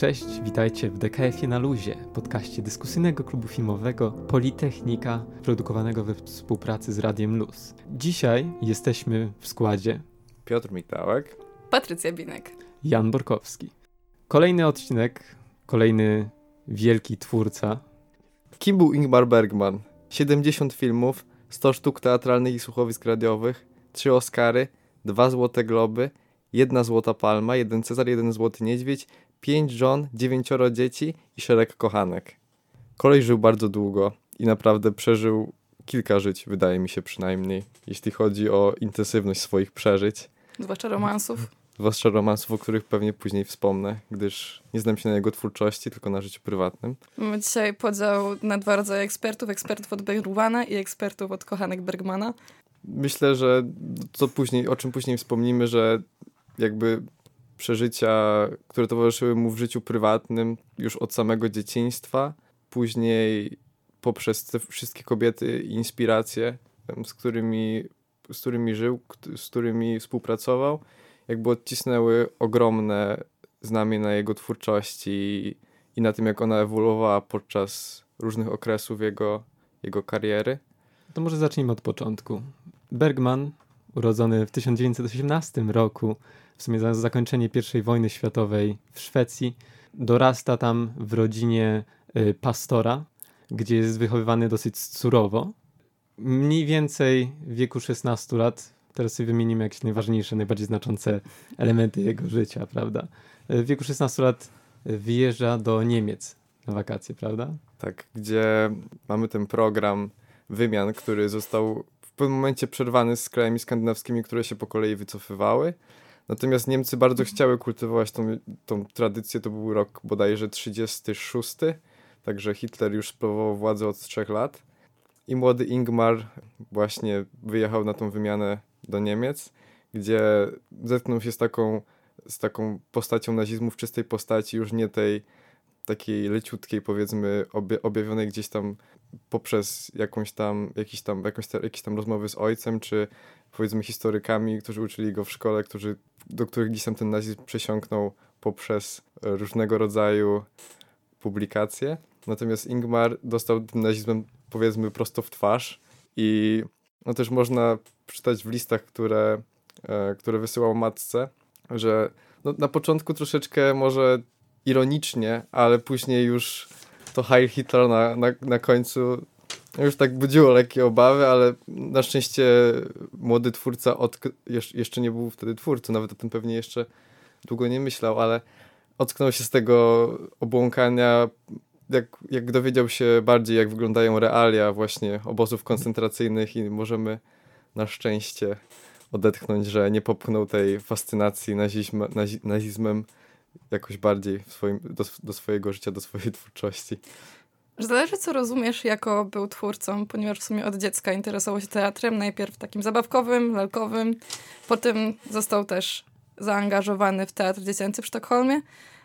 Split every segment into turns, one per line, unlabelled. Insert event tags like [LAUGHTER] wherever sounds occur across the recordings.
Cześć, witajcie w DKF-ie na luzie, podcaście dyskusyjnego klubu filmowego Politechnika, produkowanego we współpracy z Radiem Luz. Dzisiaj jesteśmy w składzie
Piotr Mitałek,
Patrycja Binek,
Jan Borkowski. Kolejny odcinek, kolejny wielki twórca.
Kim był Ingmar Bergman? 70 filmów, 100 sztuk teatralnych i słuchowisk radiowych, 3 Oscary, 2 Złote Globy, jedna Złota Palma, jeden Cezar, jeden Złoty Niedźwiedź, pięć żon, dziewięcioro dzieci i szereg kochanek. Kolej żył bardzo długo i naprawdę przeżył kilka żyć, wydaje mi się przynajmniej, jeśli chodzi o intensywność swoich przeżyć.
Zwłaszcza romansów.
Zwłaszcza romansów, o których pewnie później wspomnę, gdyż nie znam się na jego twórczości, tylko na życiu prywatnym.
Mamy dzisiaj podział na dwa rodzaje ekspertów. Ekspertów od Bergmana i ekspertów od kochanek Bergmana.
Myślę, że co później, o czym później wspomnimy, że jakby przeżycia, które towarzyszyły mu w życiu prywatnym już od samego dzieciństwa, później poprzez te wszystkie kobiety i inspiracje, z którymi, z którymi żył, z którymi współpracował, jakby odcisnęły ogromne znamie na jego twórczości i na tym, jak ona ewoluowała podczas różnych okresów jego, jego kariery.
To może zacznijmy od początku. Bergman, urodzony w 1918 roku, w sumie za zakończenie I wojny światowej w Szwecji, dorasta tam w rodzinie y, pastora, gdzie jest wychowywany dosyć surowo. Mniej więcej w wieku 16 lat, teraz sobie wymienimy jakieś najważniejsze, najbardziej znaczące elementy jego życia, prawda? W wieku 16 lat wyjeżdża do Niemiec na wakacje, prawda?
Tak, gdzie mamy ten program wymian, który został w pewnym momencie przerwany z krajami skandynawskimi, które się po kolei wycofywały. Natomiast Niemcy bardzo chciały kultywować tą, tą tradycję. To był rok bodajże 36, także Hitler już sprawował władzę od trzech lat. I młody Ingmar właśnie wyjechał na tą wymianę do Niemiec, gdzie zetknął się z taką, z taką postacią nazizmu w czystej postaci, już nie tej takiej leciutkiej, powiedzmy, obie, objawionej gdzieś tam poprzez jakąś tam, jakiś tam, jakąś jakieś tam rozmowy z ojcem, czy powiedzmy historykami, którzy uczyli go w szkole, którzy, do których gdzieś tam ten nazizm przesiąknął poprzez e, różnego rodzaju publikacje. Natomiast Ingmar dostał tym nazizmem powiedzmy prosto w twarz i no też można przeczytać w listach, które, e, które wysyłał matce, że no, na początku troszeczkę może ironicznie, ale później już to Heil Hitler na, na, na końcu już tak budziło lekkie obawy, ale na szczęście młody twórca jeszcze nie był wtedy twórcą, nawet o tym pewnie jeszcze długo nie myślał, ale ocknął się z tego obłąkania, jak, jak dowiedział się bardziej, jak wyglądają realia właśnie obozów koncentracyjnych i możemy na szczęście odetchnąć, że nie popchnął tej fascynacji nazizm, nazizmem jakoś bardziej swoim, do, do swojego życia, do swojej twórczości.
Zależy, co rozumiesz jako był twórcą, ponieważ w sumie od dziecka interesował się teatrem, najpierw takim zabawkowym, lalkowym, potem został też zaangażowany w teatr dziecięcy w Sztokholmie,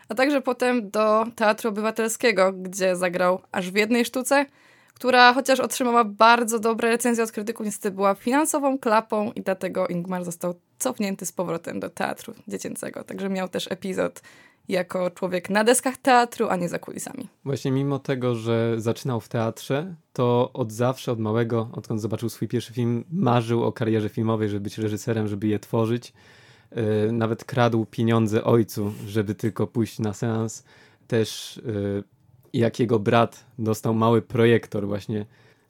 a także potem do teatru obywatelskiego, gdzie zagrał aż w jednej sztuce, która chociaż otrzymała bardzo dobre recenzje od krytyków, niestety była finansową klapą i dlatego Ingmar został cofnięty z powrotem do teatru dziecięcego. Także miał też epizod jako człowiek na deskach teatru, a nie za kulisami.
Właśnie mimo tego, że zaczynał w teatrze, to od zawsze, od małego, odkąd zobaczył swój pierwszy film, marzył o karierze filmowej, żeby być reżyserem, żeby je tworzyć. Yy, nawet kradł pieniądze ojcu, żeby tylko pójść na seans. Też yy, jak jego brat dostał mały projektor, właśnie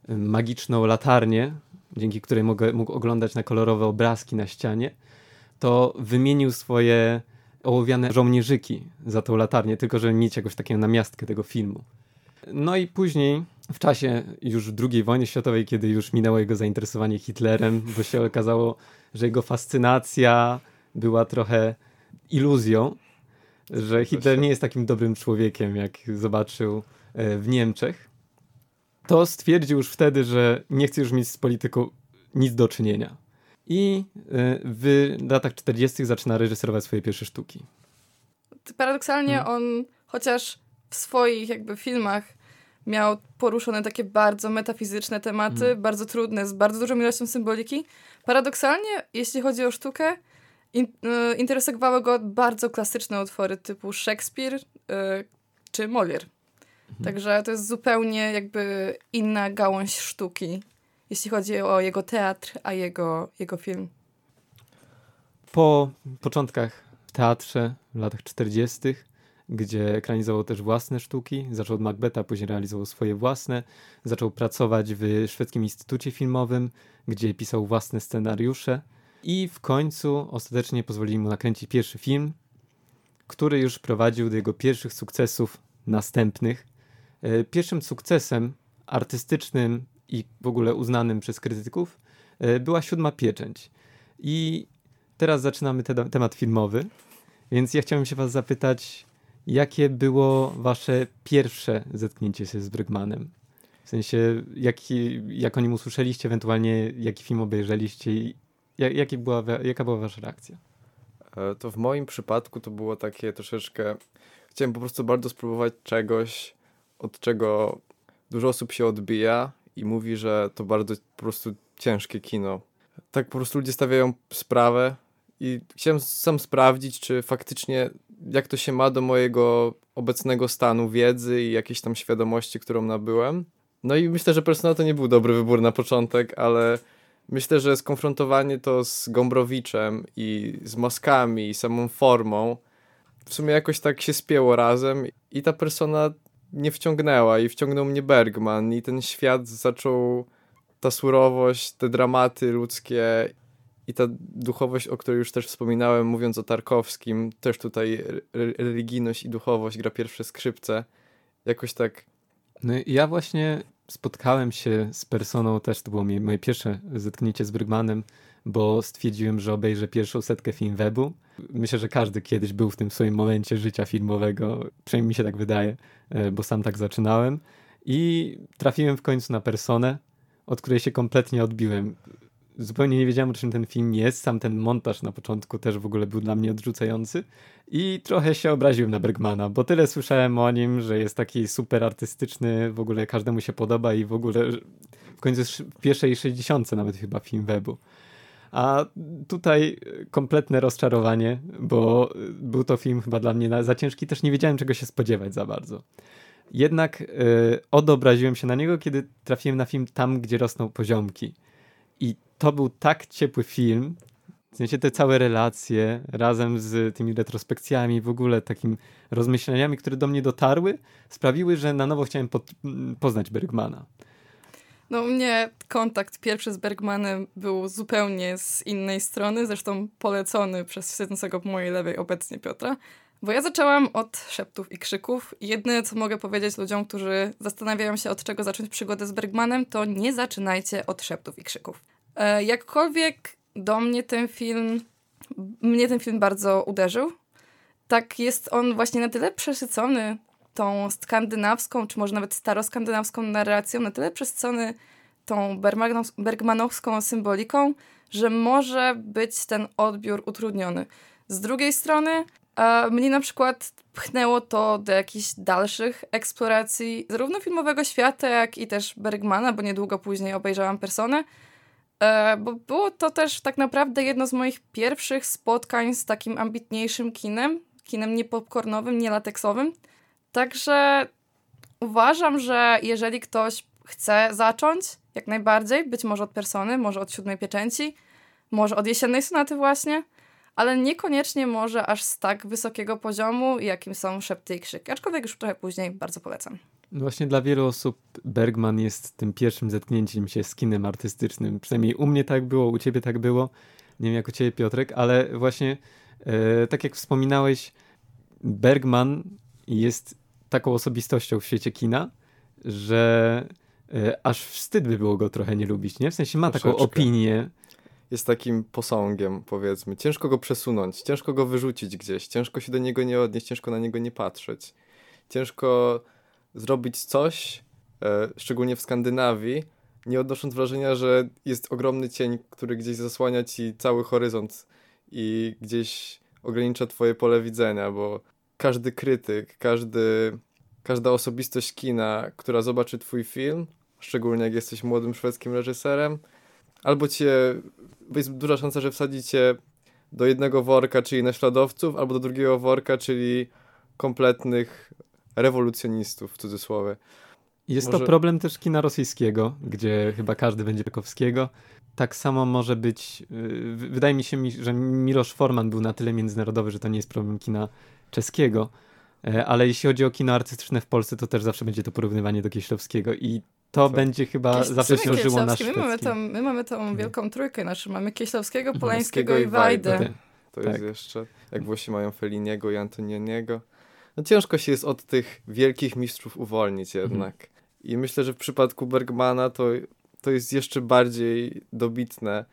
yy, magiczną latarnię, dzięki której mógł, mógł oglądać na kolorowe obrazki na ścianie, to wymienił swoje ołowiane żołnierzyki za tą latarnię, tylko żeby mieć jakąś taką namiastkę tego filmu. No i później, w czasie już II wojny światowej, kiedy już minęło jego zainteresowanie Hitlerem, bo się okazało, że jego fascynacja była trochę iluzją, że Hitler nie jest takim dobrym człowiekiem, jak zobaczył e, w Niemczech, to stwierdził już wtedy, że nie chce już mieć z polityką nic do czynienia i e, w latach 40. zaczyna reżyserować swoje pierwsze sztuki.
Paradoksalnie hmm. on, chociaż w swoich jakby filmach miał poruszone takie bardzo metafizyczne tematy, hmm. bardzo trudne, z bardzo dużą ilością symboliki, paradoksalnie, jeśli chodzi o sztukę, In, y, interesowały go bardzo klasyczne utwory typu Szekspir y, czy Molière. Mhm. Także to jest zupełnie jakby inna gałąź sztuki, jeśli chodzi o jego teatr, a jego, jego film.
Po początkach w teatrze w latach 40., gdzie ekranizował też własne sztuki, zaczął od Macbeta, później realizował swoje własne, zaczął pracować w Szwedzkim Instytucie Filmowym, gdzie pisał własne scenariusze i w końcu ostatecznie pozwolili mu nakręcić pierwszy film, który już prowadził do jego pierwszych sukcesów następnych. E, pierwszym sukcesem artystycznym i w ogóle uznanym przez krytyków e, była siódma pieczęć. I teraz zaczynamy te, temat filmowy, więc ja chciałem się was zapytać, jakie było wasze pierwsze zetknięcie się z Brygmanem? W sensie, jaki, jak o nim usłyszeliście, ewentualnie jaki film obejrzeliście i jaki była, jaka była wasza reakcja?
E, to w moim przypadku to było takie troszeczkę. Chciałem po prostu bardzo spróbować czegoś, od czego dużo osób się odbija i mówi, że to bardzo po prostu ciężkie kino. Tak po prostu ludzie stawiają sprawę i chciałem sam sprawdzić, czy faktycznie jak to się ma do mojego obecnego stanu wiedzy i jakiejś tam świadomości, którą nabyłem. No i myślę, że Persona to nie był dobry wybór na początek, ale myślę, że skonfrontowanie to z Gombrowiczem i z maskami i samą formą w sumie jakoś tak się spięło razem i ta persona nie wciągnęła i wciągnął mnie Bergman i ten świat zaczął ta surowość, te dramaty ludzkie i ta duchowość, o której już też wspominałem, mówiąc o Tarkowskim, też tutaj religijność i duchowość gra pierwsze skrzypce. Jakoś tak.
No ja właśnie spotkałem się z personą, też to było moje pierwsze zetknięcie z Brygmanem, bo stwierdziłem, że obejrzę pierwszą setkę film webu. Myślę, że każdy kiedyś był w tym swoim momencie życia filmowego, przynajmniej mi się tak wydaje, e, bo sam tak zaczynałem. I trafiłem w końcu na personę, od której się kompletnie odbiłem zupełnie nie wiedziałem, o czym ten film jest. Sam ten montaż na początku też w ogóle był dla mnie odrzucający. I trochę się obraziłem na Bergmana, bo tyle słyszałem o nim, że jest taki super artystyczny, w ogóle każdemu się podoba i w ogóle w końcu w pierwszej 60 nawet chyba film webu. A tutaj kompletne rozczarowanie, bo był to film chyba dla mnie za ciężki, też nie wiedziałem czego się spodziewać za bardzo. Jednak yy, odobraziłem się na niego, kiedy trafiłem na film Tam, gdzie rosną poziomki. I to był tak ciepły film, w sensie te całe relacje razem z tymi retrospekcjami, w ogóle takim rozmyśleniami, które do mnie dotarły, sprawiły, że na nowo chciałem po, poznać Bergmana.
No u mnie kontakt pierwszy z Bergmanem był zupełnie z innej strony, zresztą polecony przez siedzącego po mojej lewej obecnie Piotra, bo ja zaczęłam od szeptów i krzyków. Jedyne, co mogę powiedzieć ludziom, którzy zastanawiają się, od czego zacząć przygodę z Bergmanem, to nie zaczynajcie od szeptów i krzyków. E, jakkolwiek do mnie ten film, mnie ten film bardzo uderzył, tak jest on właśnie na tyle przesycony tą skandynawską, czy może nawet staroskandynawską narracją, na tyle przesycony tą bergmanowską symboliką, że może być ten odbiór utrudniony. Z drugiej strony, a mnie na przykład pchnęło to do jakichś dalszych eksploracji zarówno filmowego świata, jak i też Bergmana, bo niedługo później obejrzałam Personę, e, bo było to też tak naprawdę jedno z moich pierwszych spotkań z takim ambitniejszym kinem, kinem nie popcornowym, nie lateksowym. Także uważam, że jeżeli ktoś chce zacząć, jak najbardziej, być może od Persony, może od Siódmej Pieczęci, może od Jesiennej Sonaty właśnie – ale niekoniecznie może aż z tak wysokiego poziomu, jakim są szepty i krzyki. Aczkolwiek już trochę później bardzo polecam.
Właśnie dla wielu osób Bergman jest tym pierwszym zetknięciem się z kinem artystycznym. Przynajmniej u mnie tak było, u ciebie tak było. Nie wiem jak u ciebie Piotrek, ale właśnie e, tak jak wspominałeś, Bergman jest taką osobistością w świecie kina, że e, aż wstyd by było go trochę nie lubić, nie? W sensie ma Troszeczkę. taką opinię,
jest takim posągiem, powiedzmy. Ciężko go przesunąć, ciężko go wyrzucić gdzieś, ciężko się do niego nie odnieść, ciężko na niego nie patrzeć. Ciężko zrobić coś, e, szczególnie w Skandynawii, nie odnosząc wrażenia, że jest ogromny cień, który gdzieś zasłania ci cały horyzont i gdzieś ogranicza twoje pole widzenia, bo każdy krytyk, każdy, każda osobistość kina, która zobaczy twój film, szczególnie jak jesteś młodym szwedzkim reżyserem, albo cię, jest duża szansa, że wsadzi cię do jednego worka, czyli naśladowców, albo do drugiego worka, czyli kompletnych rewolucjonistów w cudzysłowie.
Jest
Może-
to problem też kina rosyjskiego, gdzie chyba każdy będzie Tarkowskiego. Tak samo może być, w- wydaje mi się, że Miloš Forman był na tyle międzynarodowy, że to nie jest problem kina czeskiego, ale jeśli chodzi o kino artystyczne w Polsce, to też zawsze będzie to porównywanie do Kieślowskiego i to
Tak.
będzie chyba
Kieś-
zawsze się żyło na
my mamy, tą, my mamy tą wielką trójkę naszą. Mamy Kieślowskiego,
Mhm.
Polańskiego i
Wajdę.
Wajdę.
To
Tak.
jest jeszcze, jak Włosi mają Feliniego i Antonioniego. No ciężko się jest od tych wielkich mistrzów uwolnić
Mhm.
jednak. I myślę, że w przypadku Bergmana to, to jest jeszcze bardziej dobitne,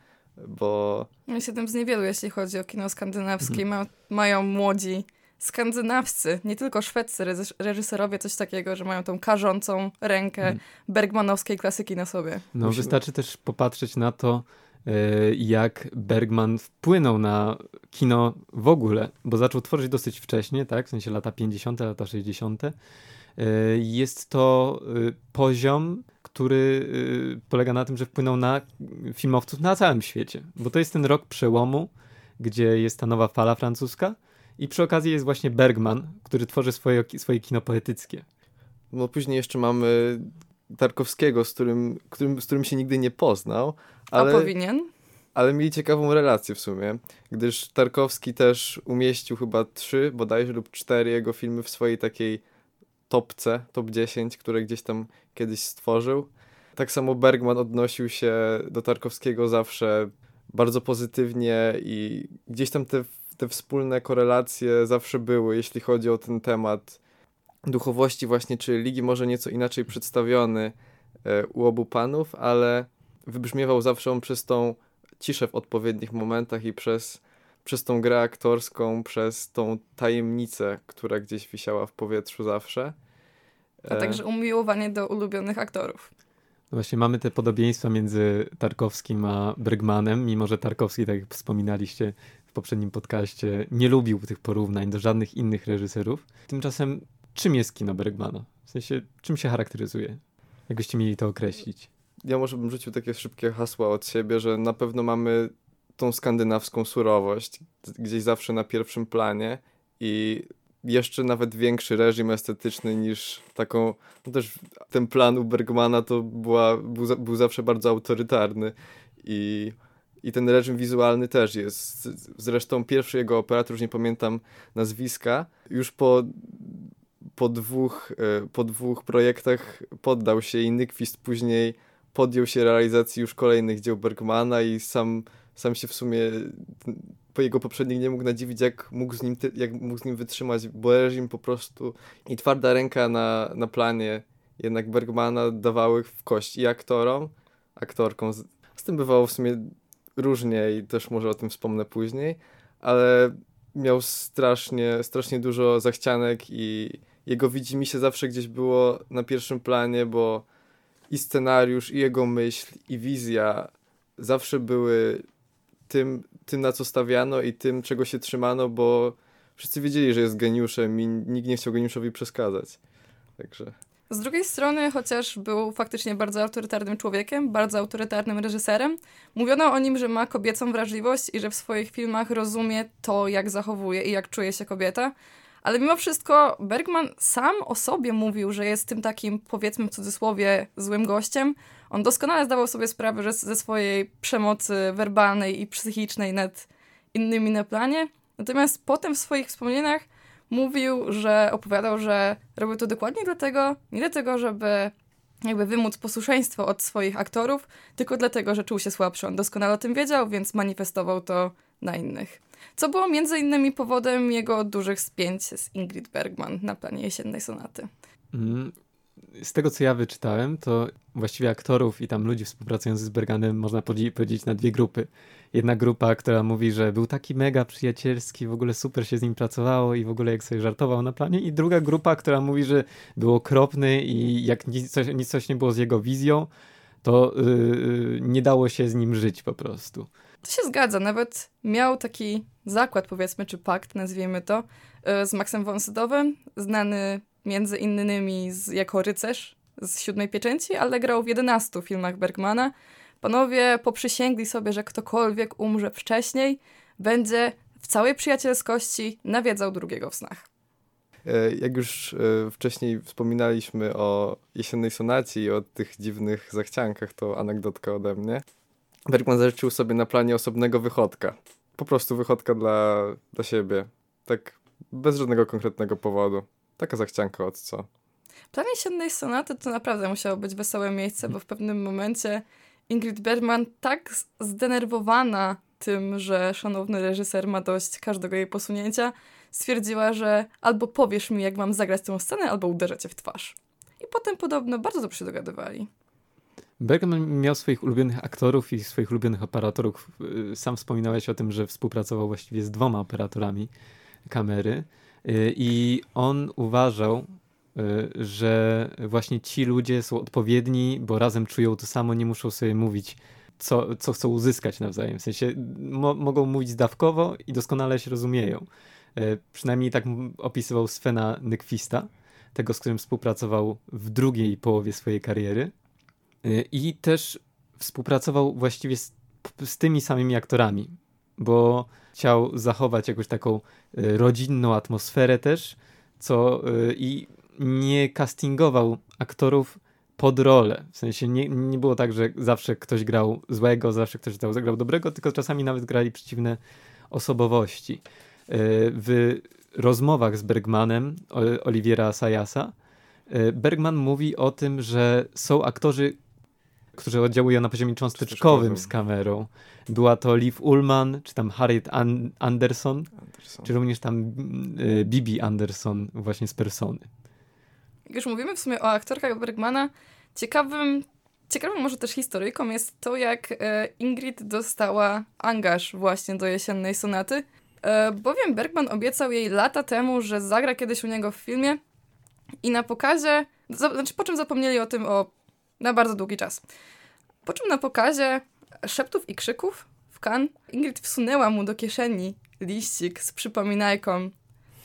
bo
Jest jednym z niewielu, jeśli chodzi o kino skandynawskie.
Mhm.
Ma, mają młodzi skandynawscy, nie tylko szwedzcy reżys- reżyserowie, coś takiego, że mają tą karzącą rękę
Mhm.
bergmanowskiej klasyki na sobie.
No,
Musimy-
wystarczy też popatrzeć na to, e, jak Bergman wpłynął na kino w ogóle, bo zaczął tworzyć dosyć wcześnie, tak, w sensie lata 50., lata 60. E, Jest to e, poziom, który polega na tym, że wpłynął na filmowców na całym świecie, bo to jest ten rok przełomu, gdzie jest ta nowa fala francuska i przy okazji jest właśnie Bergman, który tworzy swoje, swoje kino poetyckie.
no później jeszcze mamy Tarkowskiego, z którym, którym, z którym się nigdy nie poznał, ale...
A powinien?
Ale mieli ciekawą relację w sumie, gdyż Tarkowski też umieścił chyba trzy bodajże lub cztery jego filmy w swojej takiej topce, top 10, które gdzieś tam kiedyś stworzył. Tak samo Bergman odnosił się do Tarkowskiego zawsze bardzo pozytywnie i gdzieś tam te, te wspólne korelacje zawsze były, jeśli chodzi o ten temat duchowości właśnie, czy ligi może nieco inaczej przedstawiony e, u obu panów, ale wybrzmiewał zawsze on przez tą ciszę w odpowiednich momentach i przez, przez tą grę aktorską, przez tą tajemnicę, która gdzieś wisiała w powietrzu zawsze.
A
E,
także umiłowanie do ulubionych aktorów.
No Właśnie mamy te podobieństwa między Tarkowskim a Bergmanem, mimo że Tarkowski, tak jak wspominaliście w poprzednim podcaście, nie lubił tych porównań do żadnych innych reżyserów. Tymczasem czym jest kino Bergmana? W sensie, czym się charakteryzuje? Jakbyście mieli to określić?
ja może bym rzucił takie szybkie hasła od siebie, że na pewno mamy tą skandynawską surowość gdzieś zawsze na pierwszym planie i jeszcze nawet większy reżim estetyczny niż taką, no też ten plan u Bergmana to była, był, był zawsze bardzo autorytarny i, i ten reżim wizualny też jest. Zresztą pierwszy jego operator, już nie pamiętam nazwiska, już po po dwóch, e, po dwóch projektach poddał się i Nyquist później podjął się realizacji już kolejnych dzieł Bergmana i sam, sam się w sumie po jego poprzednich nie mógł nadziwić, jak mógł z nim, jak mógł z nim wytrzymać, bo reżim po prostu i twarda ręka na, na planie jednak Bergmana dawały w kość i aktorom, aktorkom. Z, z tym bywało w sumie różnie i też może o tym wspomnę później, ale miał strasznie, strasznie dużo zachcianek i jego widzimisię zawsze gdzieś było na pierwszym planie, bo i scenariusz, i jego myśl, i wizja zawsze były tym, tym, na co stawiano i tym, czego się trzymano, bo wszyscy wiedzieli, że jest geniuszem i nikt nie chciał geniuszowi przeszkadzać. Także
Z drugiej strony, chociaż był faktycznie bardzo autorytarnym człowiekiem, bardzo autorytarnym reżyserem, mówiono o nim, że ma kobiecą wrażliwość i że w swoich filmach rozumie to, jak zachowuje i jak czuje się kobieta. Ale mimo wszystko Bergman sam o sobie mówił, że jest tym takim, powiedzmy w cudzysłowie, złym gościem. On doskonale zdawał sobie sprawę że ze swojej przemocy werbalnej i psychicznej nad innymi na planie. Natomiast potem w swoich wspomnieniach mówił, że opowiadał, że robił to dokładnie dlatego, nie dlatego, żeby jakby wymóc posłuszeństwo od swoich aktorów, tylko dlatego, że czuł się słabszy. On doskonale o tym wiedział, więc manifestował to na innych. Co było między innymi powodem jego dużych spięć z Ingrid Bergman na planie jesiennej sonaty.
Mm, Z tego, co ja wyczytałem, to właściwie aktorów i tam ludzi współpracujących z Berganem można podzi- podzielić na dwie grupy. Jedna grupa, która mówi, że był taki mega przyjacielski, w ogóle super się z nim pracowało i w ogóle jak sobie żartował na planie. I druga grupa, która mówi, że był okropny i jak nic coś, nic coś nie było z jego wizją, to yy, nie dało się z nim żyć po prostu.
To się zgadza, nawet miał taki zakład, powiedzmy, czy pakt, nazwijmy to, y, z Maxem von Sydowem, znany między innymi z, jako rycerz z Siódmej Pieczęci, ale grał w 11 filmach Bergmana. Panowie poprzysięgli sobie, że ktokolwiek umrze wcześniej, będzie w całej przyjacielskości nawiedzał drugiego w snach.
E, jak już e, wcześniej wspominaliśmy o jesiennej sonacie i o tych dziwnych zachciankach, to anegdotka ode mnie. Bergman zażyczył sobie na planie osobnego wychodka. Po prostu wychodka dla, dla siebie. Tak bez żadnego konkretnego powodu. Taka zachcianka od co.
Plan jesiennej sonaty to naprawdę musiało być wesołe miejsce, bo w pewnym momencie Ingrid Bergman tak zdenerwowana tym, że szanowny reżyser ma dość każdego jej posunięcia, stwierdziła, że albo powiesz mi, jak mam zagrać tę scenę, albo uderzę cię w twarz. I potem podobno bardzo dobrze się dogadywali.
Bergman miał swoich ulubionych aktorów i swoich ulubionych operatorów. Y, sam wspominałeś o tym, że współpracował właściwie z dwoma operatorami kamery y, i on uważał, że właśnie ci ludzie są odpowiedni, bo razem czują to samo, nie muszą sobie mówić, co, co chcą uzyskać nawzajem. W sensie mo mogą mówić zdawkowo i doskonale się rozumieją. Przynajmniej tak opisywał Svena Nyquista, tego, z którym współpracował w drugiej połowie swojej kariery. Y, I też współpracował właściwie z, z tymi samymi aktorami, bo chciał zachować jakąś taką y, rodzinną atmosferę też, co y, i nie castingował aktorów pod rolę. W sensie nie, nie było tak, że zawsze ktoś grał złego, zawsze ktoś zagrał dobrego, tylko czasami nawet grali przeciwne osobowości. W rozmowach z Bergmanem, Oliwiera Sayasa, Bergman mówi o tym, że są aktorzy, którzy oddziałują na poziomie cząsteczkowym z kamerą. Była to Liv Ullman, czy tam Harriet An Anderson, Anderson, czy również tam y, Bibi Anderson właśnie z Persony.
Jak już mówimy w sumie o aktorkach Bergmana, ciekawym, ciekawym może też historyjką jest to, jak e, Ingrid dostała angaż właśnie do jesiennej sonaty, e, bowiem Bergman obiecał jej lata temu, że zagra kiedyś u niego w filmie i na pokazie, znaczy po czym zapomnieli o tym o na bardzo długi czas. Po czym na pokazie szeptów i krzyków w kan Ingrid wsunęła mu do kieszeni liścik z przypominajką,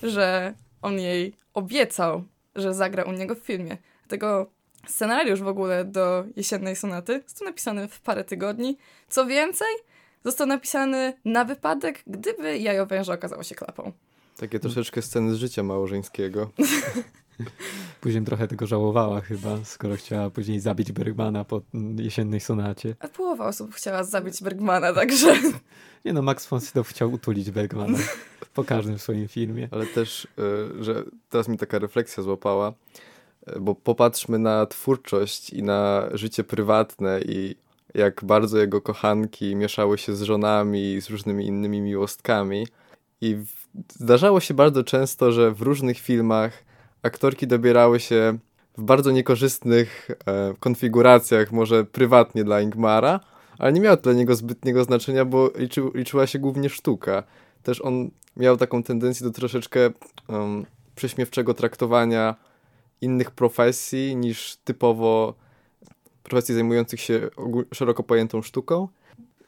że on jej obiecał, że zagra u niego w filmie. Dlatego scenariusz w ogóle do jesiennej sonaty został napisany w parę tygodni. Co więcej, został napisany na wypadek, gdyby jajo węża okazało się klapą.
Takie troszeczkę sceny z życia małżeńskiego. [LAUGHS] [LAUGHS]
Później trochę tego żałowała chyba, skoro chciała później zabić Bergmana po jesiennej sonacie.
A połowa osób chciała zabić Bergmana, także... [LAUGHS]
Nie no, Max von Sydow chciał utulić Bergmana [LAUGHS] po każdym swoim filmie.
Ale też, y, że teraz mi taka refleksja złapała, y, bo popatrzmy na twórczość i na życie prywatne i jak bardzo jego kochanki mieszały się z żonami, z różnymi innymi miłostkami. I zdarzało się bardzo często, że w różnych filmach aktorki dobierały się w bardzo niekorzystnych e, konfiguracjach, może prywatnie dla Ingmara, ale nie miało dla niego zbytniego znaczenia, bo liczy, liczyła się głównie sztuka. Też on miał taką tendencję do troszeczkę um, prześmiewczego traktowania innych profesji niż typowo profesji zajmujących się szeroko pojętą sztuką.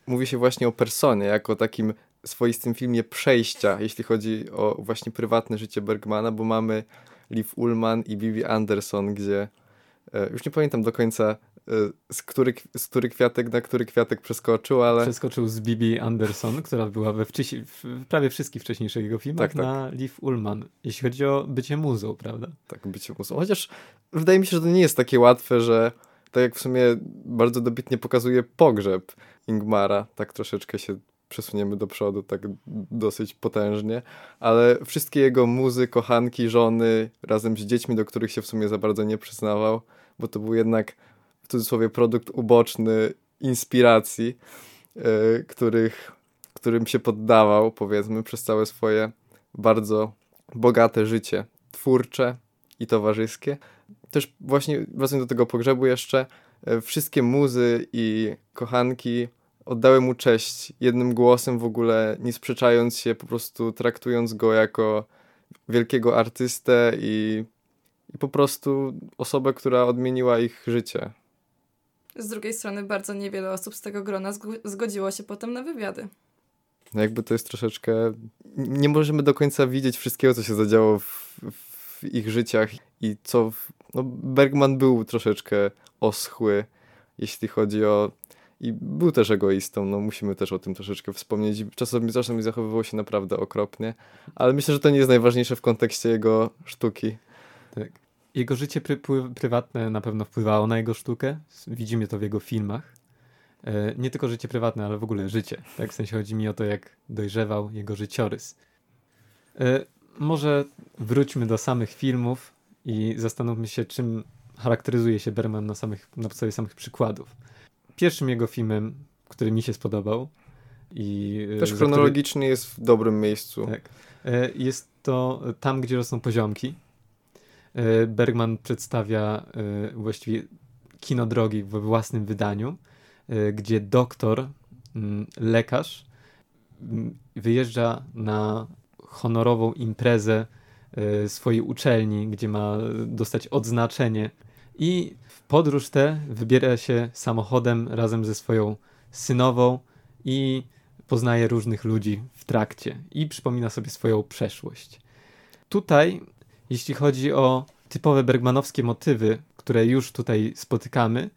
Mówi się właśnie o personie jako takim swoistym filmie przejścia, jeśli chodzi o właśnie prywatne życie Bergmana, bo mamy Liv Ullman i Bibi Anderson, gdzie e, już nie pamiętam do końca e, z który, z który kwiatek na który kwiatek przeskoczył, ale...
Przeskoczył z Bibi Anderson, która była we wcześniej, w prawie wszystkich wcześniejszych jego filmach, tak, tak. na Liv Ullman, jeśli chodzi o bycie muzą, prawda?
Tak, bycie muzą. Chociaż wydaje mi się, że to nie jest takie łatwe, że tak jak w sumie bardzo dobitnie pokazuje pogrzeb Ingmara, tak troszeczkę się przesuniemy do przodu tak dosyć potężnie, ale wszystkie jego muzy, kochanki, żony, razem z dziećmi, do których się w sumie za bardzo nie przyznawał, bo to był jednak w cudzysłowie produkt uboczny inspiracji, yy, których, którym się poddawał, powiedzmy, przez całe swoje bardzo bogate życie, twórcze i towarzyskie. Też właśnie wracając do tego pogrzebu jeszcze, yy, wszystkie muzy i kochanki oddały mu cześć jednym głosem w ogóle, nie sprzeczając się, po prostu traktując go jako wielkiego artystę i, i po prostu osobę, która odmieniła ich życie.
Z drugiej strony bardzo niewiele osób z tego grona zgodziło się potem na wywiady.
No jakby to jest troszeczkę... Nie możemy do końca widzieć wszystkiego, co się zadziało w, w ich życiach i co... No Bergman był troszeczkę oschły, jeśli chodzi o i był też egoistą, no musimy też o tym troszeczkę wspomnieć. Czasami, czasami zachowywał się naprawdę okropnie, ale myślę, że to nie jest najważniejsze w kontekście jego sztuki.
Tak. Jego życie pry prywatne na pewno wpływało na jego sztukę. Widzimy to w jego filmach. E, nie tylko życie prywatne, ale w ogóle życie. Tak? W sensie chodzi mi o to, jak dojrzewał jego życiorys. E, może wróćmy do samych filmów i zastanówmy się, czym charakteryzuje się Berman na, samych, na podstawie samych przykładów. Pierwszym jego filmem, który mi się spodobał i...
E, Też chronologicznie który... jest w dobrym miejscu.
Tak. Jest to Tam, gdzie rosną poziomki. Bergman przedstawia właściwie kino drogi we własnym wydaniu gdzie doktor, mm, lekarz mm, wyjeżdża na honorową imprezę swojej uczelni, gdzie ma dostać odznaczenie. I w podróż tę wybiera się samochodem razem ze swoją synową i poznaje różnych ludzi w trakcie i przypomina sobie swoją przeszłość. Tutaj, jeśli chodzi o typowe bergmanowskie motywy, które już tutaj spotykamy,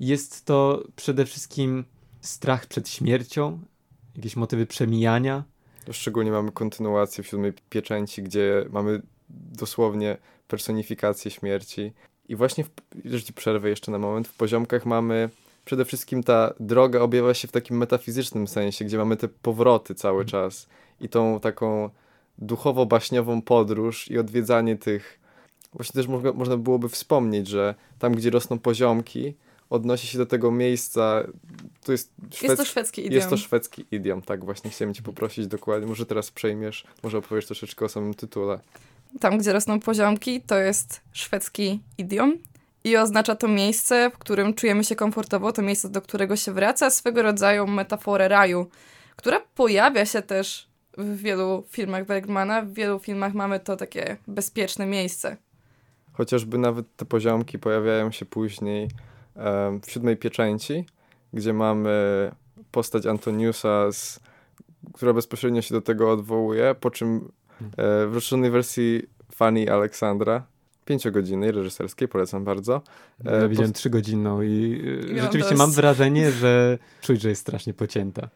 jest to przede wszystkim strach przed śmiercią, jakieś motywy przemijania.
Szczególnie mamy kontynuację w siódmej pieczęci, gdzie mamy dosłownie personifikację śmierci. I właśnie, w, jeżeli przerwę jeszcze na moment, w poziomkach mamy przede wszystkim ta droga objawia się w takim metafizycznym sensie, gdzie mamy te powroty cały mhm. czas i tą taką duchowo-baśniową podróż i odwiedzanie tych. Właśnie też można, można byłoby wspomnieć, że tam, gdzie rosną poziomki, odnosi się do tego miejsca. To jest,
szwedzki, jest to szwedzki idiom.
Jest to szwedzki idiom, tak właśnie chciałem cię poprosić dokładnie. Może teraz przejmiesz, może opowiesz troszeczkę o samym tytule.
Tam, gdzie rosną poziomki, to jest szwedzki idiom i oznacza to miejsce, w którym czujemy się komfortowo, to miejsce, do którego się wraca, swego rodzaju metaforę raju, która pojawia się też w wielu filmach Bergmana. W wielu filmach mamy to takie bezpieczne miejsce.
Chociażby nawet te poziomki pojawiają się później w siódmej pieczęci, gdzie mamy postać Antoniusa, z, która bezpośrednio się do tego odwołuje, po czym w rozszerzonej wersji Fanny Aleksandra, pięciogodzinnej, reżyserskiej, polecam bardzo.
E, ja widziałem trzygodzinną i e, rzeczywiście mam wrażenie, że czuć, że jest strasznie pocięta.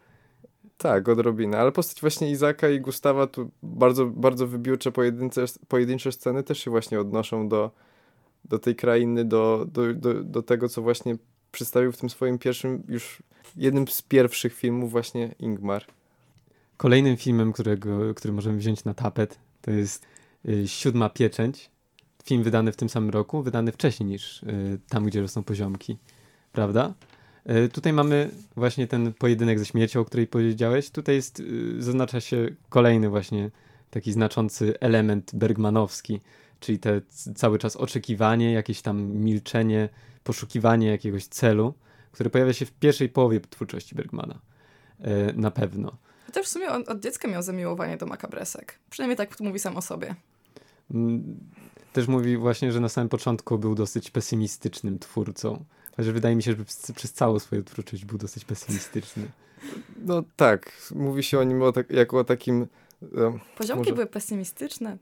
Tak, odrobinę, ale postać właśnie Izaka i Gustawa tu bardzo, bardzo wybiórcze pojedyncze, pojedyncze sceny też się właśnie odnoszą do, do tej krainy, do, do, do, do tego, co właśnie przedstawił w tym swoim pierwszym, już jednym z pierwszych filmów właśnie Ingmar.
Kolejnym filmem, którego, który możemy wziąć na tapet, to jest y, Siódma Pieczęć. Film wydany w tym samym roku, wydany wcześniej niż y, Tam, gdzie rosną poziomki. Prawda? Y, tutaj mamy właśnie ten pojedynek ze śmiercią, o której powiedziałeś. Tutaj jest, zaznacza się kolejny właśnie taki znaczący element bergmanowski, czyli te cały czas oczekiwanie, jakieś tam milczenie, poszukiwanie jakiegoś celu, które pojawia się w pierwszej połowie twórczości Bergmana. Na pewno.
Też w sumie on od dziecka miał zamiłowanie do makabresek. Przynajmniej tak mówi sam o sobie.
Mm, też mówi właśnie, że na samym początku był dosyć pesymistycznym twórcą. Chociaż wydaje mi się, że przez całą swoją twórczość był dosyć pesymistyczny.
No tak, mówi się o nim o tak, jako o takim...
Um, Poziomki może... były pesymistyczne.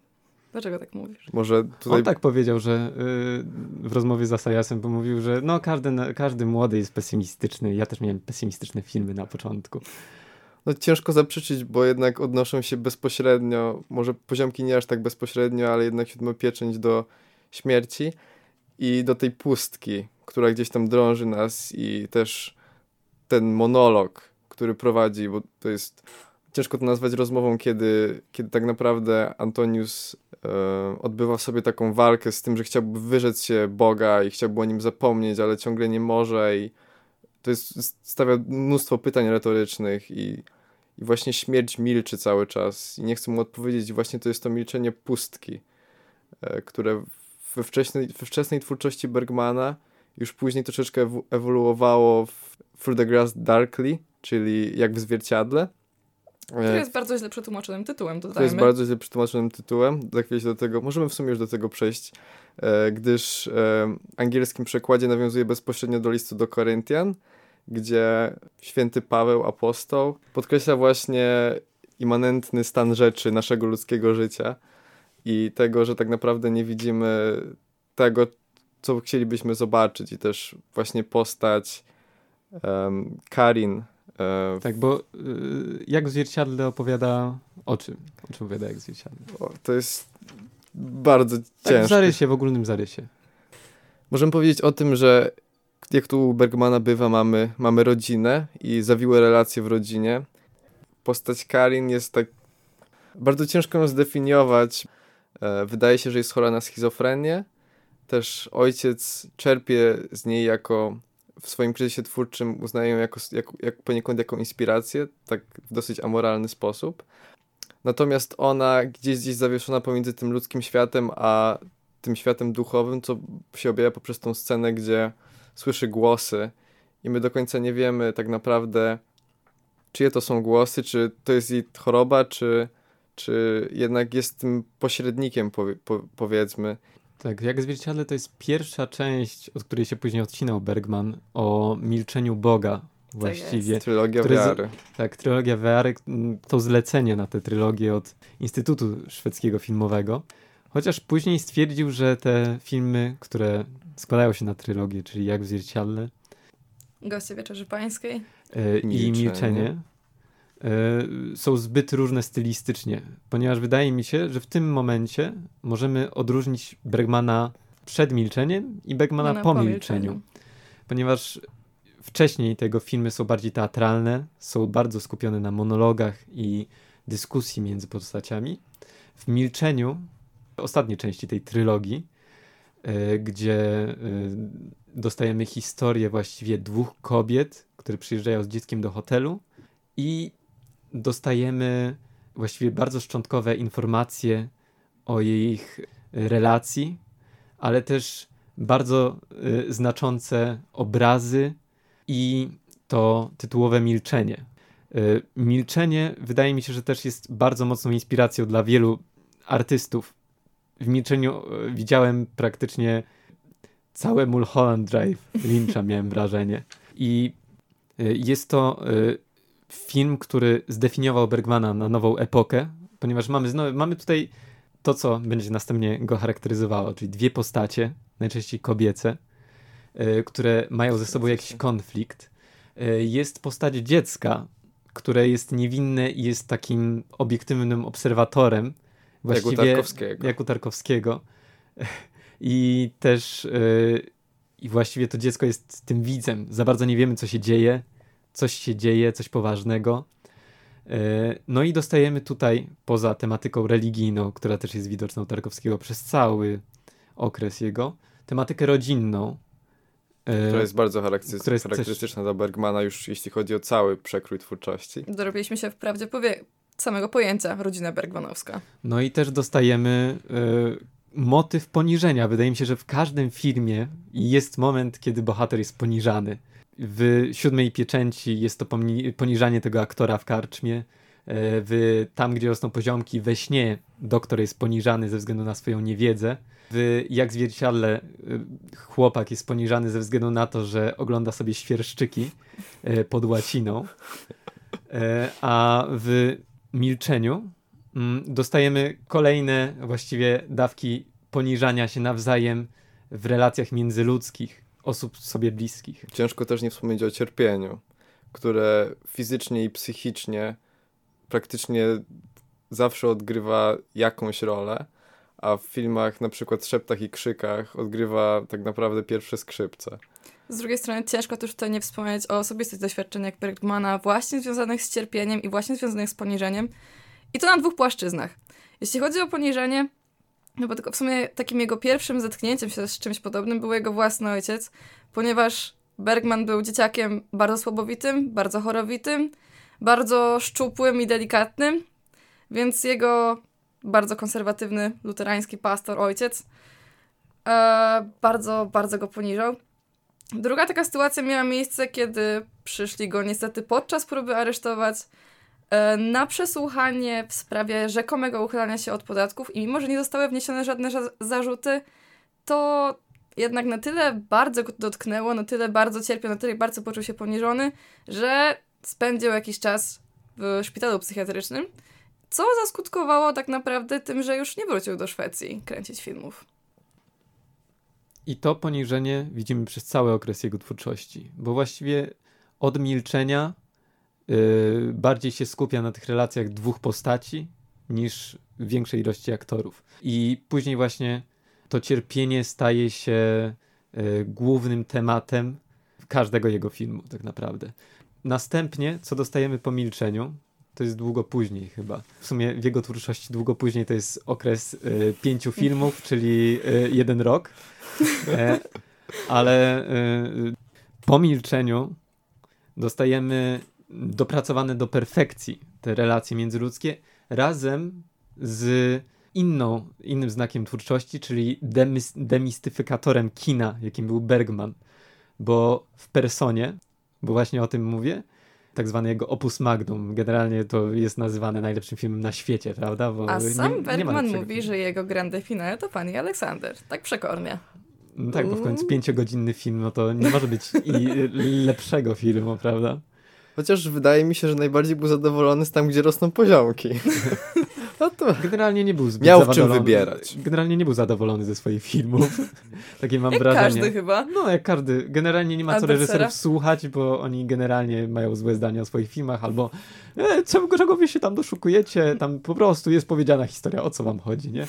Dlaczego tak mówisz?
Może
tutaj... On tak powiedział, że yy, w rozmowie z Asayasem, bo mówił, że no każdy, każdy młody jest pesymistyczny. Ja też miałem pesymistyczne filmy na początku.
No ciężko zaprzeczyć, bo jednak odnoszą się bezpośrednio, może poziomki nie aż tak bezpośrednio, ale jednak siódmopieczęć do śmierci i do tej pustki, która gdzieś tam drąży nas i też ten monolog, który prowadzi, bo to jest ciężko to nazwać rozmową, kiedy, kiedy tak naprawdę Antonius e, odbywa sobie taką walkę z tym, że chciałby wyrzec się Boga i chciałby o nim zapomnieć, ale ciągle nie może i to jest, stawia mnóstwo pytań retorycznych i, i właśnie śmierć milczy cały czas. I nie chce mu odpowiedzieć i właśnie to jest to milczenie pustki, e, które we wczesnej, we wczesnej twórczości Bergmana już później troszeczkę ewoluowało w Through the Grass Darkly, czyli jak w zwierciadle,
to jest bardzo źle przetłumaczonym tytułem, dodajmy.
To jest bardzo źle przetłumaczonym tytułem. Za chwilę się do tego, możemy w sumie już do tego przejść, e, gdyż e, w angielskim przekładzie nawiązuje bezpośrednio do listu do Koryntian, gdzie święty Paweł, apostoł, podkreśla właśnie immanentny stan rzeczy naszego ludzkiego życia i tego, że tak naprawdę nie widzimy tego, co chcielibyśmy zobaczyć i też właśnie postać Um, Karin.
E, tak, bo y, jak w zwierciadle opowiada o czym? O czym opowiada jak w zwierciadle?
O, to jest bardzo tak,
ciężkie. w zarysie, w ogólnym zarysie.
Możemy powiedzieć o tym, że jak tu u Bergmana bywa, mamy, mamy rodzinę i zawiłe relacje w rodzinie. Postać Karin jest tak bardzo ciężko ją zdefiniować. E, wydaje się, że jest chora na schizofrenię. Też ojciec czerpie z niej jako w swoim kryzysie twórczym uznaje ją jako, jak, poniekąd jako inspirację, tak w dosyć amoralny sposób. Natomiast ona gdzieś gdzieś zawieszona pomiędzy tym ludzkim światem, a tym światem duchowym, co się objawia poprzez tą scenę, gdzie słyszy głosy i my do końca nie wiemy tak naprawdę, czyje to są głosy, czy to jest jej choroba, czy, czy jednak jest tym pośrednikiem, powie, po, powiedzmy.
Tak, jak zwierciadle to jest pierwsza część, od której się później odcinał Bergman, o milczeniu Boga właściwie.
Tak trylogia wiary.
Tak, trylogia wiary, to zlecenie na tę trylogię od Instytutu Szwedzkiego Filmowego. Chociaż później stwierdził, że te filmy, które składają się na trylogię, czyli Jak w zwierciadle.
Goście Wieczerzy Pańskiej.
Yy, I Milczenie. Yy, są zbyt różne stylistycznie, ponieważ wydaje mi się, że w tym momencie możemy odróżnić Bergmana przed milczeniem i Bergmana po, po milczeniu. Ponieważ wcześniej tego filmy są bardziej teatralne, są bardzo skupione na monologach i dyskusji między postaciami. W milczeniu, ostatniej części tej trylogii, E, gdzie e, dostajemy historię właściwie dwóch kobiet, które przyjeżdżają z dzieckiem do hotelu i dostajemy właściwie bardzo szczątkowe informacje o ich relacji, ale też bardzo e, znaczące obrazy i to tytułowe milczenie. Milczenie wydaje mi się, że też jest bardzo mocną inspiracją dla wielu artystów, w milczeniu e, widziałem praktycznie całe Mulholland Drive Lyncha, miałem wrażenie. I e, jest to e, film, który zdefiniował Bergmana na nową epokę, ponieważ mamy, znowu, mamy tutaj to, co będzie następnie go charakteryzowało, czyli dwie postacie, najczęściej kobiece, które mają ze sobą jakiś konflikt. Jest postać dziecka, które jest niewinne i jest takim obiektywnym obserwatorem,
Właściwie, jak u Tarkowskiego.
Jak u Tarkowskiego. [LAUGHS] I też yy, i właściwie to dziecko jest tym widzem. Za bardzo nie wiemy, co się dzieje. Coś się dzieje, coś poważnego. Yy, no i dostajemy tutaj, poza tematyką religijną, która też jest widoczna u Tarkowskiego przez cały okres jego, tematykę rodzinną.
Yy, która jest bardzo charakterystyczna, jest charakterystyczna też... dla Bergmana, już jeśli chodzi o cały przekrój twórczości.
Dorobiliśmy się wprawdzie powie samego pojęcia rodzina Bergmanowska.
No i też dostajemy y, motyw poniżenia. Wydaje mi się, że w każdym filmie jest moment, kiedy bohater jest poniżany. W Siódmej Pieczęci jest to poniżanie tego aktora w karczmie. E, w Tam, gdzie rosną poziomki, we śnie doktor jest poniżany ze względu na swoją niewiedzę. W Jak zwierciadle chłopak jest poniżany ze względu na to, że ogląda sobie świerszczyki pod łaciną. A w milczeniu mm, dostajemy kolejne właściwie dawki poniżania się nawzajem w relacjach międzyludzkich, osób sobie bliskich.
Ciężko też nie wspomnieć o cierpieniu, które fizycznie i psychicznie praktycznie zawsze odgrywa jakąś rolę, a w filmach na przykład Szeptach i Krzykach odgrywa tak naprawdę pierwsze skrzypce.
Z drugiej strony ciężko też tutaj nie wspomnieć o osobistych doświadczeniach Bergmana, właśnie związanych z cierpieniem i właśnie związanych z poniżeniem. I to na dwóch płaszczyznach. Jeśli chodzi o poniżenie, no bo tylko w sumie takim jego pierwszym zetknięciem się z czymś podobnym był jego własny ojciec, ponieważ Bergman był dzieciakiem bardzo słabowitym, bardzo chorowitym, bardzo szczupłym i delikatnym, więc jego bardzo konserwatywny, luterański pastor, ojciec, e, bardzo, bardzo go poniżał. Druga taka sytuacja miała miejsce, kiedy przyszli go niestety podczas próby aresztować na przesłuchanie w sprawie rzekomego uchylania się od podatków i mimo, że nie zostały wniesione żadne zarzuty, to jednak na tyle bardzo go dotknęło, na tyle bardzo cierpiał, na tyle bardzo poczuł się poniżony, że spędził jakiś czas w szpitalu psychiatrycznym, co zaskutkowało tak naprawdę tym, że już nie wrócił do Szwecji kręcić filmów.
I to poniżenie widzimy przez cały okres jego twórczości, bo właściwie od milczenia bardziej się skupia na tych relacjach dwóch postaci niż większej ilości aktorów. I później właśnie to cierpienie staje się yy, głównym tematem każdego jego filmu, tak naprawdę. Następnie, co dostajemy po milczeniu, to jest długo później chyba. W sumie w jego twórczości długo później to jest okres y, pięciu [LAUGHS] filmów, czyli y, jeden rok. E, ale y, po milczeniu dostajemy dopracowane do perfekcji te relacje międzyludzkie razem z inną, innym znakiem twórczości, czyli demys, demistyfikatorem kina, jakim był Bergman. Bo w Personie, bo właśnie o tym mówię, tak zwany jego opus magnum. Generalnie to jest nazywane najlepszym filmem na świecie, prawda?
Bo A sam nie, Bergman nie mówi, że jego grande finale to pani Aleksander. Tak przekornie.
No tak, bo w końcu mm. pięciogodzinny film, no to nie może być i [LAUGHS] lepszego filmu, prawda?
Chociaż wydaje mi się, że najbardziej był zadowolony z tam, gdzie rosną poziomki. [LAUGHS]
No to generalnie nie był zbyt
Miał w czym wybierać.
Generalnie nie był zadowolony ze swoich filmów. [LAUGHS] Takie mam
jak
wrażenie.
każdy chyba.
No, jak każdy. Generalnie nie ma co reżyserów słuchać, bo oni generalnie mają złe zdania o swoich filmach, albo e, czego, czego wy się tam doszukujecie, tam po prostu jest powiedziana historia, o co wam chodzi, nie?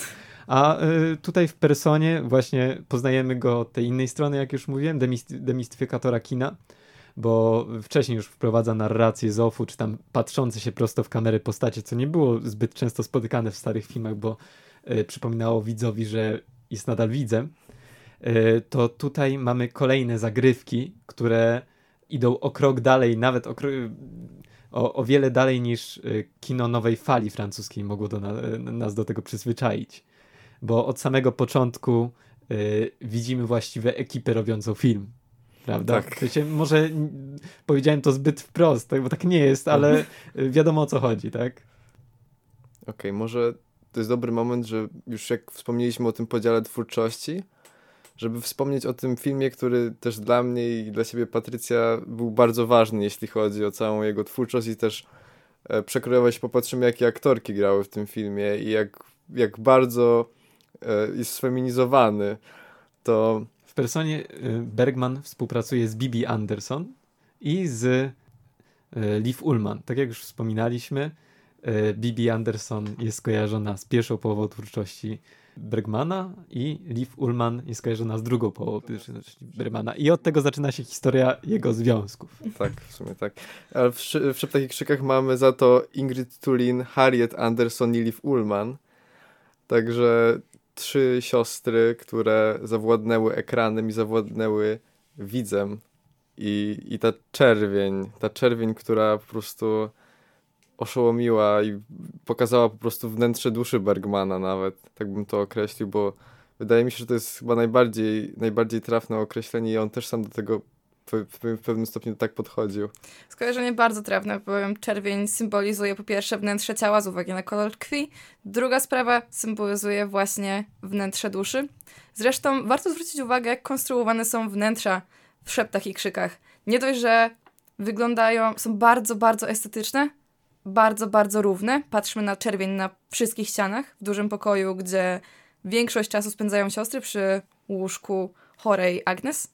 A y, tutaj w Personie właśnie poznajemy go od tej innej strony, jak już mówiłem, demistyfikatora kina, bo wcześniej już wprowadza narrację z offu, czy tam patrzące się prosto w kamerę postacie, co nie było zbyt często spotykane w starych filmach, bo y, przypominało widzowi, że jest nadal widzem, y, to tutaj mamy kolejne zagrywki, które idą o krok dalej, nawet o, o, o wiele dalej niż y, kino nowej fali francuskiej mogło do na, nas do tego przyzwyczaić. Bo od samego początku widzimy właściwie ekipę robiącą film prawda? Tak. W sensie, może powiedziałem to zbyt wprost, tak, bo tak nie jest, ale [LAUGHS] wiadomo o co chodzi, tak?
Okej, okay, może to jest dobry moment, że już jak wspomnieliśmy o tym podziale twórczości, żeby wspomnieć o tym filmie, który też dla mnie i dla siebie Patrycja był bardzo ważny, jeśli chodzi o całą jego twórczość i też e, przekrojować popatrzymy, jakie aktorki grały w tym filmie i jak, jak bardzo e, jest sfeminizowany, to
w personie y, Bergman współpracuje z Bibi Anderson i z y, Liv Ullman. Tak jak już wspominaliśmy, y, Bibi Anderson jest kojarzona z pierwszą połową twórczości Bergmana i Liv Ullman jest kojarzona z drugą połową twórczości Bergmana. I od tego zaczyna się historia jego związków.
Tak, w sumie tak. Ale w, w Szeptach i Krzykach mamy za to Ingrid Tulin, Harriet Anderson i Liv Ullman. Także trzy siostry, które zawładnęły ekranem i zawładnęły widzem. I, I ta czerwień, ta czerwień, która po prostu oszołomiła i pokazała po prostu wnętrze duszy Bergmana nawet, tak bym to określił, bo wydaje mi się, że to jest chyba najbardziej, najbardziej trafne określenie i on też sam do tego w, pewnym stopniu tak podchodził.
Skojarzenie bardzo trafne, bowiem czerwień symbolizuje po pierwsze wnętrze ciała z uwagi na kolor krwi, druga sprawa symbolizuje właśnie wnętrze duszy. Zresztą warto zwrócić uwagę, jak konstruowane są wnętrza w szeptach i krzykach. Nie dość, że wyglądają, są bardzo, bardzo estetyczne, bardzo, bardzo równe. Patrzmy na czerwień na wszystkich ścianach w dużym pokoju, gdzie większość czasu spędzają siostry przy łóżku chorej Agnes.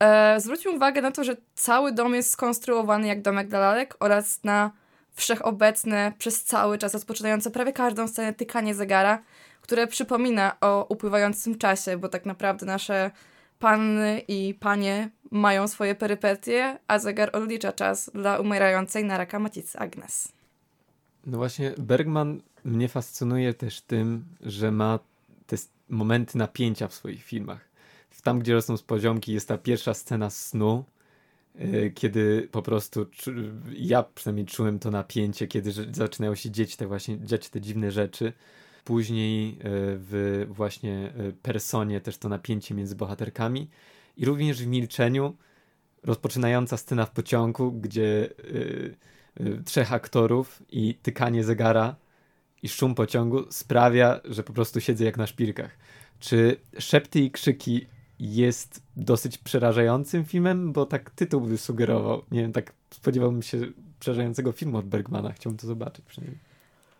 E, zwróćmy uwagę na to, że cały dom jest skonstruowany jak domek dla lalek oraz na wszechobecne, przez cały czas rozpoczynające prawie każdą scenę tykanie zegara, które przypomina o upływającym czasie, bo tak naprawdę nasze panny i panie mają swoje perypetie, a zegar odlicza czas dla umierającej na raka macicy Agnes.
No właśnie, Bergman mnie fascynuje też tym, że ma te momenty napięcia w swoich filmach tam, gdzie rosną z poziomki, jest ta pierwsza scena snu, yy, kiedy po prostu ja przynajmniej czułem to napięcie, kiedy zaczynają się dzieć te właśnie dziać te dziwne rzeczy. Później yy, w właśnie yy, personie też to napięcie między bohaterkami i również w milczeniu rozpoczynająca scena w pociągu, gdzie trzech aktorów i tykanie zegara i szum pociągu sprawia, że po prostu siedzę jak na szpilkach. Czy szepty i krzyki jest dosyć przerażającym filmem, bo tak tytuł by sugerował. Nie wiem, tak spodziewałbym się przerażającego filmu od Bergmana. Chciałbym to zobaczyć przynajmniej.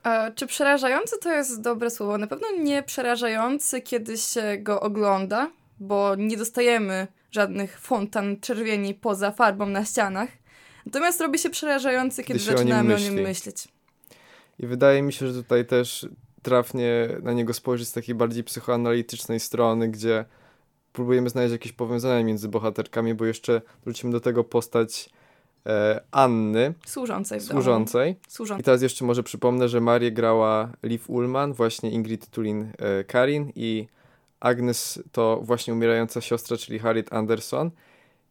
A czy przerażający to jest dobre słowo? Na pewno nie przerażający, kiedy się go ogląda, bo nie dostajemy żadnych fontan czerwieni poza farbą na ścianach. Natomiast robi się przerażający, kiedy,
Kiedy się o nim
zaczynamy o nim, myśleć.
I wydaje mi się, że tutaj też trafnie na niego spojrzeć z takiej bardziej psychoanalitycznej strony, gdzie próbujemy znaleźć jakieś powiązania między bohaterkami, bo jeszcze wrócimy do tego postać e, Anny,
Służącej
służącej. I teraz jeszcze może przypomnę, że Marię grała Liv Ullman, właśnie Ingrid Tulin e, Karin i Agnes to właśnie umierająca siostra, czyli Harriet Anderson.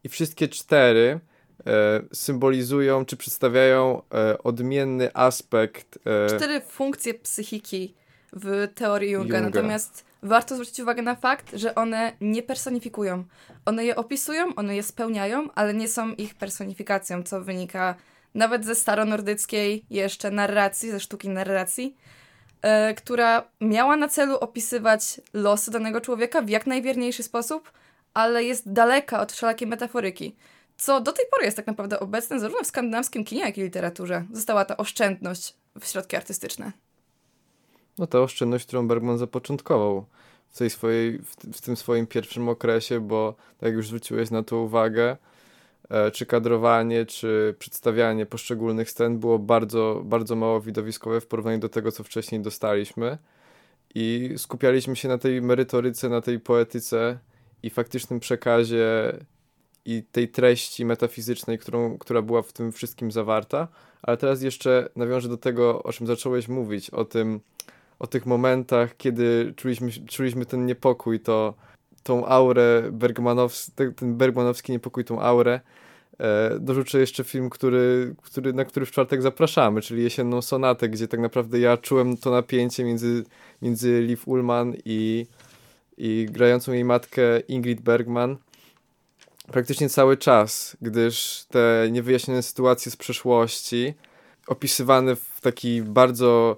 I wszystkie cztery e, symbolizują czy przedstawiają e, odmienny aspekt e,
Cztery funkcje psychiki w teorii Junga.
Junga.
Natomiast warto zwrócić uwagę na fakt, że one nie personifikują. One je opisują, one je spełniają, ale nie są ich personifikacją, co wynika nawet ze staronordyckiej jeszcze narracji, ze sztuki narracji, e, która miała na celu opisywać losy danego człowieka w jak najwierniejszy sposób, ale jest daleka od wszelakiej metaforyki. Co do tej pory jest tak naprawdę obecne zarówno w skandynawskim kinie, jak i literaturze. Została ta oszczędność w środki artystyczne.
No ta oszczędność, którą Bergman zapoczątkował w, tej swojej, w, w tym swoim pierwszym okresie, bo tak już zwróciłeś na to uwagę, e, czy kadrowanie, czy przedstawianie poszczególnych scen było bardzo, bardzo mało widowiskowe w porównaniu do tego, co wcześniej dostaliśmy. I skupialiśmy się na tej merytoryce, na tej poetyce i faktycznym przekazie i tej treści metafizycznej, którą, która była w tym wszystkim zawarta. Ale teraz jeszcze nawiążę do tego, o czym zacząłeś mówić, o tym, o tych momentach, kiedy czuliśmy, czuliśmy ten niepokój, to tą aurę Bergmanows, ten, bergmanowski niepokój, tą aurę. E, dorzucę jeszcze film, który, który, na który w czwartek zapraszamy, czyli Jesienną Sonatę, gdzie tak naprawdę ja czułem to napięcie między, między Liv Ullman i, i grającą jej matkę Ingrid Bergman praktycznie cały czas, gdyż te niewyjaśnione sytuacje z przeszłości opisywane w taki bardzo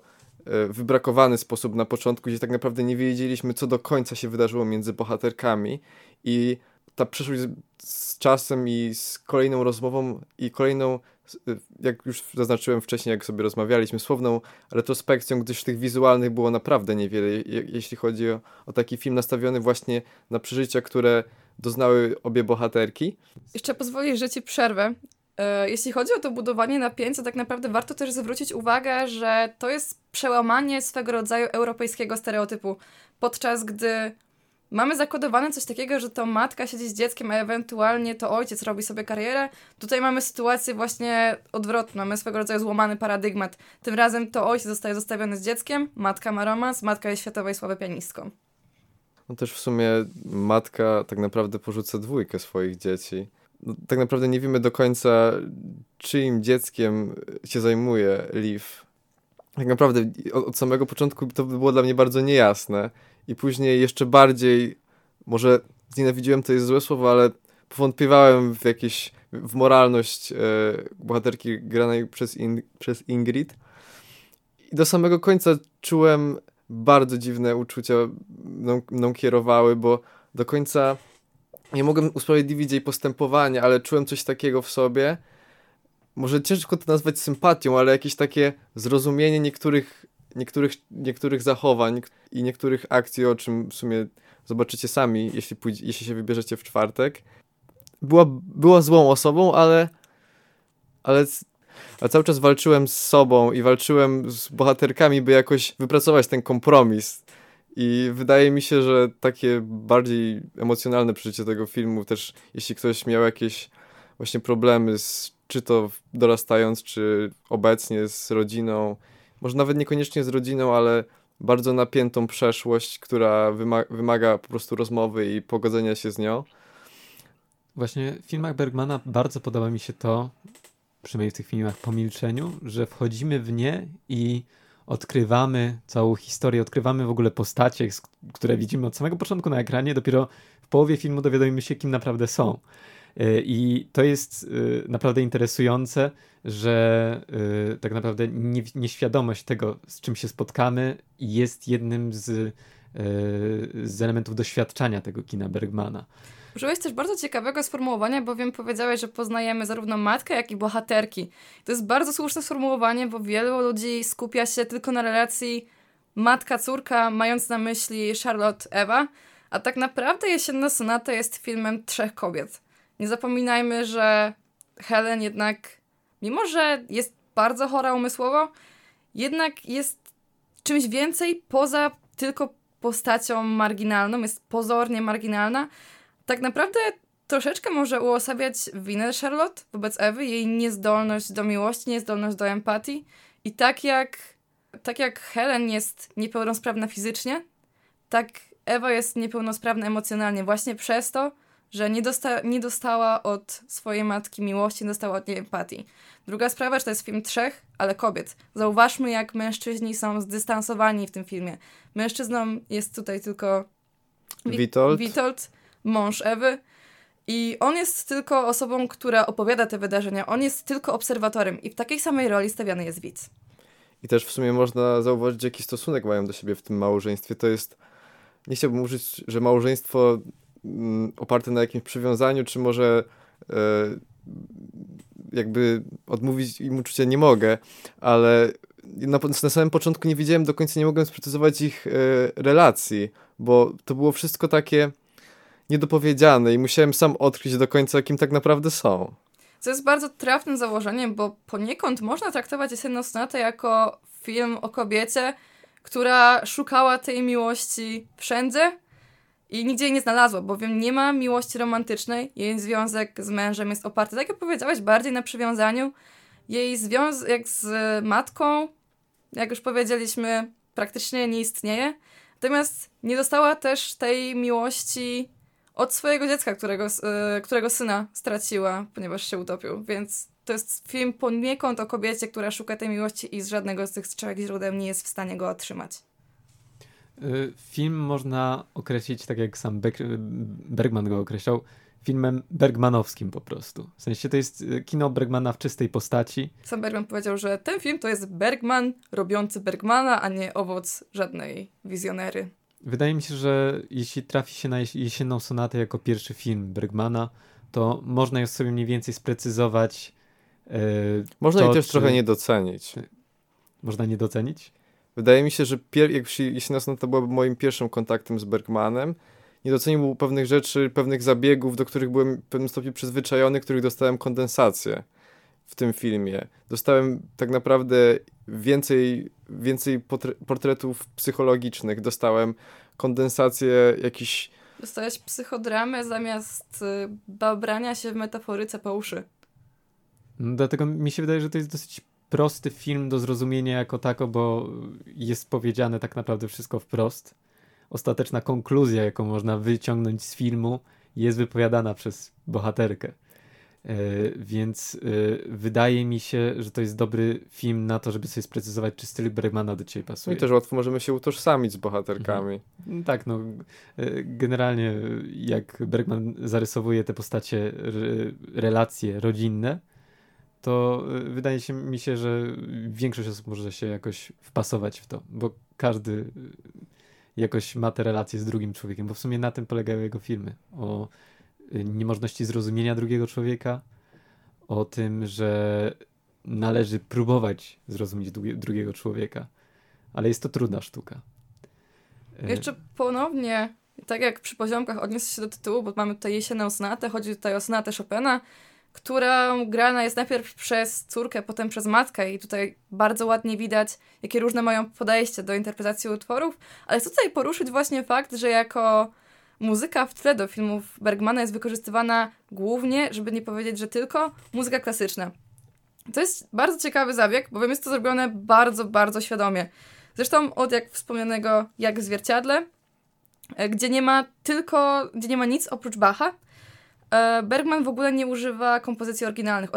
wybrakowany sposób na początku, gdzie tak naprawdę nie wiedzieliśmy, co do końca się wydarzyło między bohaterkami i ta przeszłość z- z czasem i z kolejną rozmową i kolejną, s- jak już zaznaczyłem wcześniej, jak sobie rozmawialiśmy, słowną retrospekcją, gdyż tych wizualnych było naprawdę niewiele, je, jeśli chodzi o, o taki film nastawiony właśnie na przeżycia, które doznały obie bohaterki.
Jeszcze pozwolisz, że ci przerwę. E, Jeśli chodzi o to budowanie napięcia, tak naprawdę warto też zwrócić uwagę, że to jest przełamanie swego rodzaju europejskiego stereotypu. Podczas gdy mamy zakodowane coś takiego, że to matka siedzi z dzieckiem, a ewentualnie to ojciec robi sobie karierę, tutaj mamy sytuację właśnie odwrotną. Mamy swego rodzaju złamany paradygmat. Tym razem to ojciec zostaje zostawiony z dzieckiem, matka ma romans, matka jest światowej sławy pianistką.
No też w sumie matka tak naprawdę porzuca dwójkę swoich dzieci. No, tak naprawdę nie wiemy do końca, czyim dzieckiem się zajmuje Liv. Tak naprawdę od, od samego początku to było dla mnie bardzo niejasne. I później jeszcze bardziej, może znienawidziłem to jest złe słowo, ale powątpiewałem w jakieś, w moralność e, bohaterki granej przez, In, przez Ingrid. I do samego końca czułem bardzo dziwne uczucia mną, mną kierowały, bo do końca nie mogłem usprawiedliwić jej postępowania, ale czułem coś takiego w sobie. Może ciężko to nazwać sympatią, ale jakieś takie zrozumienie niektórych, niektórych, niektórych zachowań i niektórych akcji, o czym w sumie zobaczycie sami, jeśli, jeśli się wybierzecie w czwartek. Była, była złą osobą, ale, ale ale cały czas walczyłem z sobą i walczyłem z bohaterkami, by jakoś wypracować ten kompromis. I wydaje mi się, że takie bardziej emocjonalne przeżycie tego filmu, też jeśli ktoś miał jakieś właśnie problemy, z, czy to dorastając, czy obecnie z rodziną, może nawet niekoniecznie z rodziną, ale bardzo napiętą przeszłość, która wyma wymaga po prostu rozmowy i pogodzenia się z nią.
Właśnie w filmach Bergmana bardzo podoba mi się to, przynajmniej w tych filmach po milczeniu, że wchodzimy w nie i odkrywamy całą historię, odkrywamy w ogóle postacie, które widzimy od samego początku na ekranie, dopiero w połowie filmu dowiadujemy się, kim naprawdę są. Y, I to jest y, naprawdę interesujące, że y, tak naprawdę nie, nieświadomość tego, z czym się spotkamy, jest jednym z, z elementów doświadczania tego kina Bergmana.
Użyłeś też bardzo ciekawego sformułowania, bowiem powiedziałeś, że poznajemy zarówno matkę, jak i bohaterki. To jest bardzo słuszne sformułowanie, bo wielu ludzi skupia się tylko na relacji matka-córka, mając na myśli Charlotte-Ewa, a tak naprawdę Jesienna Sonata jest filmem trzech kobiet. Nie zapominajmy, że Helen jednak mimo że jest bardzo chora umysłowo, jednak jest czymś więcej poza tylko postacią marginalną, jest pozornie marginalna. Tak naprawdę troszeczkę może uosabiać winę Charlotte wobec Ewy, jej niezdolność do miłości, niezdolność do empatii. I tak jak, tak jak Helen jest niepełnosprawna fizycznie, tak Ewa jest niepełnosprawna emocjonalnie właśnie przez to, że nie, dosta nie dostała od swojej matki miłości, nie dostała od niej empatii. Druga sprawa, że to jest film trzech, ale kobiet. Zauważmy, jak mężczyźni są zdystansowani w tym filmie. Mężczyzną jest tutaj tylko
Witold.
Witold, mąż Ewy. I on jest tylko osobą, która opowiada te wydarzenia. On jest tylko obserwatorem i w takiej samej roli stawiany jest widz.
I też w sumie można zauważyć, jaki stosunek mają do siebie w tym małżeństwie. To jest, nie chciałbym użyć, że małżeństwo mm, oparte na jakimś przywiązaniu, czy może e, jakby odmówić im uczucia nie mogę, ale na, na samym początku nie wiedziałem do końca, nie mogłem sprecyzować ich e, relacji, bo to było wszystko takie niedopowiedziane i musiałem sam odkryć do końca, kim tak naprawdę są.
Co jest bardzo trafnym założeniem, bo poniekąd można traktować Jesienną Sonatę jako film o kobiecie, która szukała tej miłości wszędzie i nigdzie jej nie znalazła, bowiem nie ma miłości romantycznej. Jej związek z mężem jest oparty, tak jak powiedziałeś, bardziej na przywiązaniu. Jej związek z matką, jak już powiedzieliśmy, praktycznie nie istnieje. Natomiast nie dostała też tej miłości od swojego dziecka, którego, yy, którego syna straciła, ponieważ się utopił. Więc to jest film poniekąd o kobiecie, która szuka tej miłości i z żadnego z tych trzech źródeł nie jest w stanie go otrzymać.
Y, film można określić, tak jak sam Bergman go określał, filmem bergmanowskim po prostu. W sensie to jest y, kino Bergmana w czystej postaci.
Sam Bergman powiedział, że ten film to jest Bergman robiący Bergmana, a nie owoc żadnej wizjonery.
Wydaje mi się, że jeśli trafi się na Jesienną Sonatę jako pierwszy film Bergmana, to można ją sobie mniej więcej sprecyzować.
Yy, można jej też czy... trochę nie docenić.
Można nie docenić?
Wydaje mi się, że pier- Jesienna Sonata była moim pierwszym kontaktem z Bergmanem, nie docenił pewnych rzeczy, pewnych zabiegów, do których byłem w pewnym stopniu przyzwyczajony, których dostałem kondensację w tym filmie. Dostałem tak naprawdę więcej, więcej portretów psychologicznych, dostałem kondensację jakichś...
Dostałeś psychodramę zamiast y, babrania się w metaforyce po uszy.
No, dlatego mi się wydaje, że to jest dosyć prosty film do zrozumienia jako tako, bo jest powiedziane tak naprawdę wszystko wprost. Ostateczna konkluzja, jaką można wyciągnąć z filmu, jest wypowiadana przez bohaterkę. E, więc e, wydaje mi się, że to jest dobry film na to, żeby sobie sprecyzować, czy styl Bergmana do ciebie pasuje.
No i też łatwo możemy się utożsamić z bohaterkami.
Mhm. Tak, no e, generalnie jak Bergman zarysowuje te postacie, relacje rodzinne, to wydaje się mi się, że większość osób może się jakoś wpasować w to, bo każdy jakoś ma te relacje z drugim człowiekiem, bo w sumie na tym polegają jego filmy. O niemożności zrozumienia drugiego człowieka, o tym, że należy próbować zrozumieć drugiego człowieka, ale jest to trudna sztuka.
E, Jeszcze ponownie, tak jak przy poziomkach odniosę się do tytułu, bo mamy tutaj jesienną sonatę, chodzi tutaj o sonatę Chopina, która grana jest najpierw przez córkę, potem przez matkę i tutaj bardzo ładnie widać, jakie różne mają podejście do interpretacji utworów, ale chcę tutaj poruszyć właśnie fakt, że jako muzyka w tle do filmów Bergmana jest wykorzystywana głównie, żeby nie powiedzieć, że tylko, muzyka klasyczna. To jest bardzo ciekawy zabieg, bowiem jest to zrobione bardzo, bardzo świadomie. Zresztą od jak wspomnianego Jak w zwierciadle, e, gdzie nie ma tylko, gdzie nie ma nic oprócz Bacha, e, Bergman w ogóle nie używa kompozycji oryginalnych,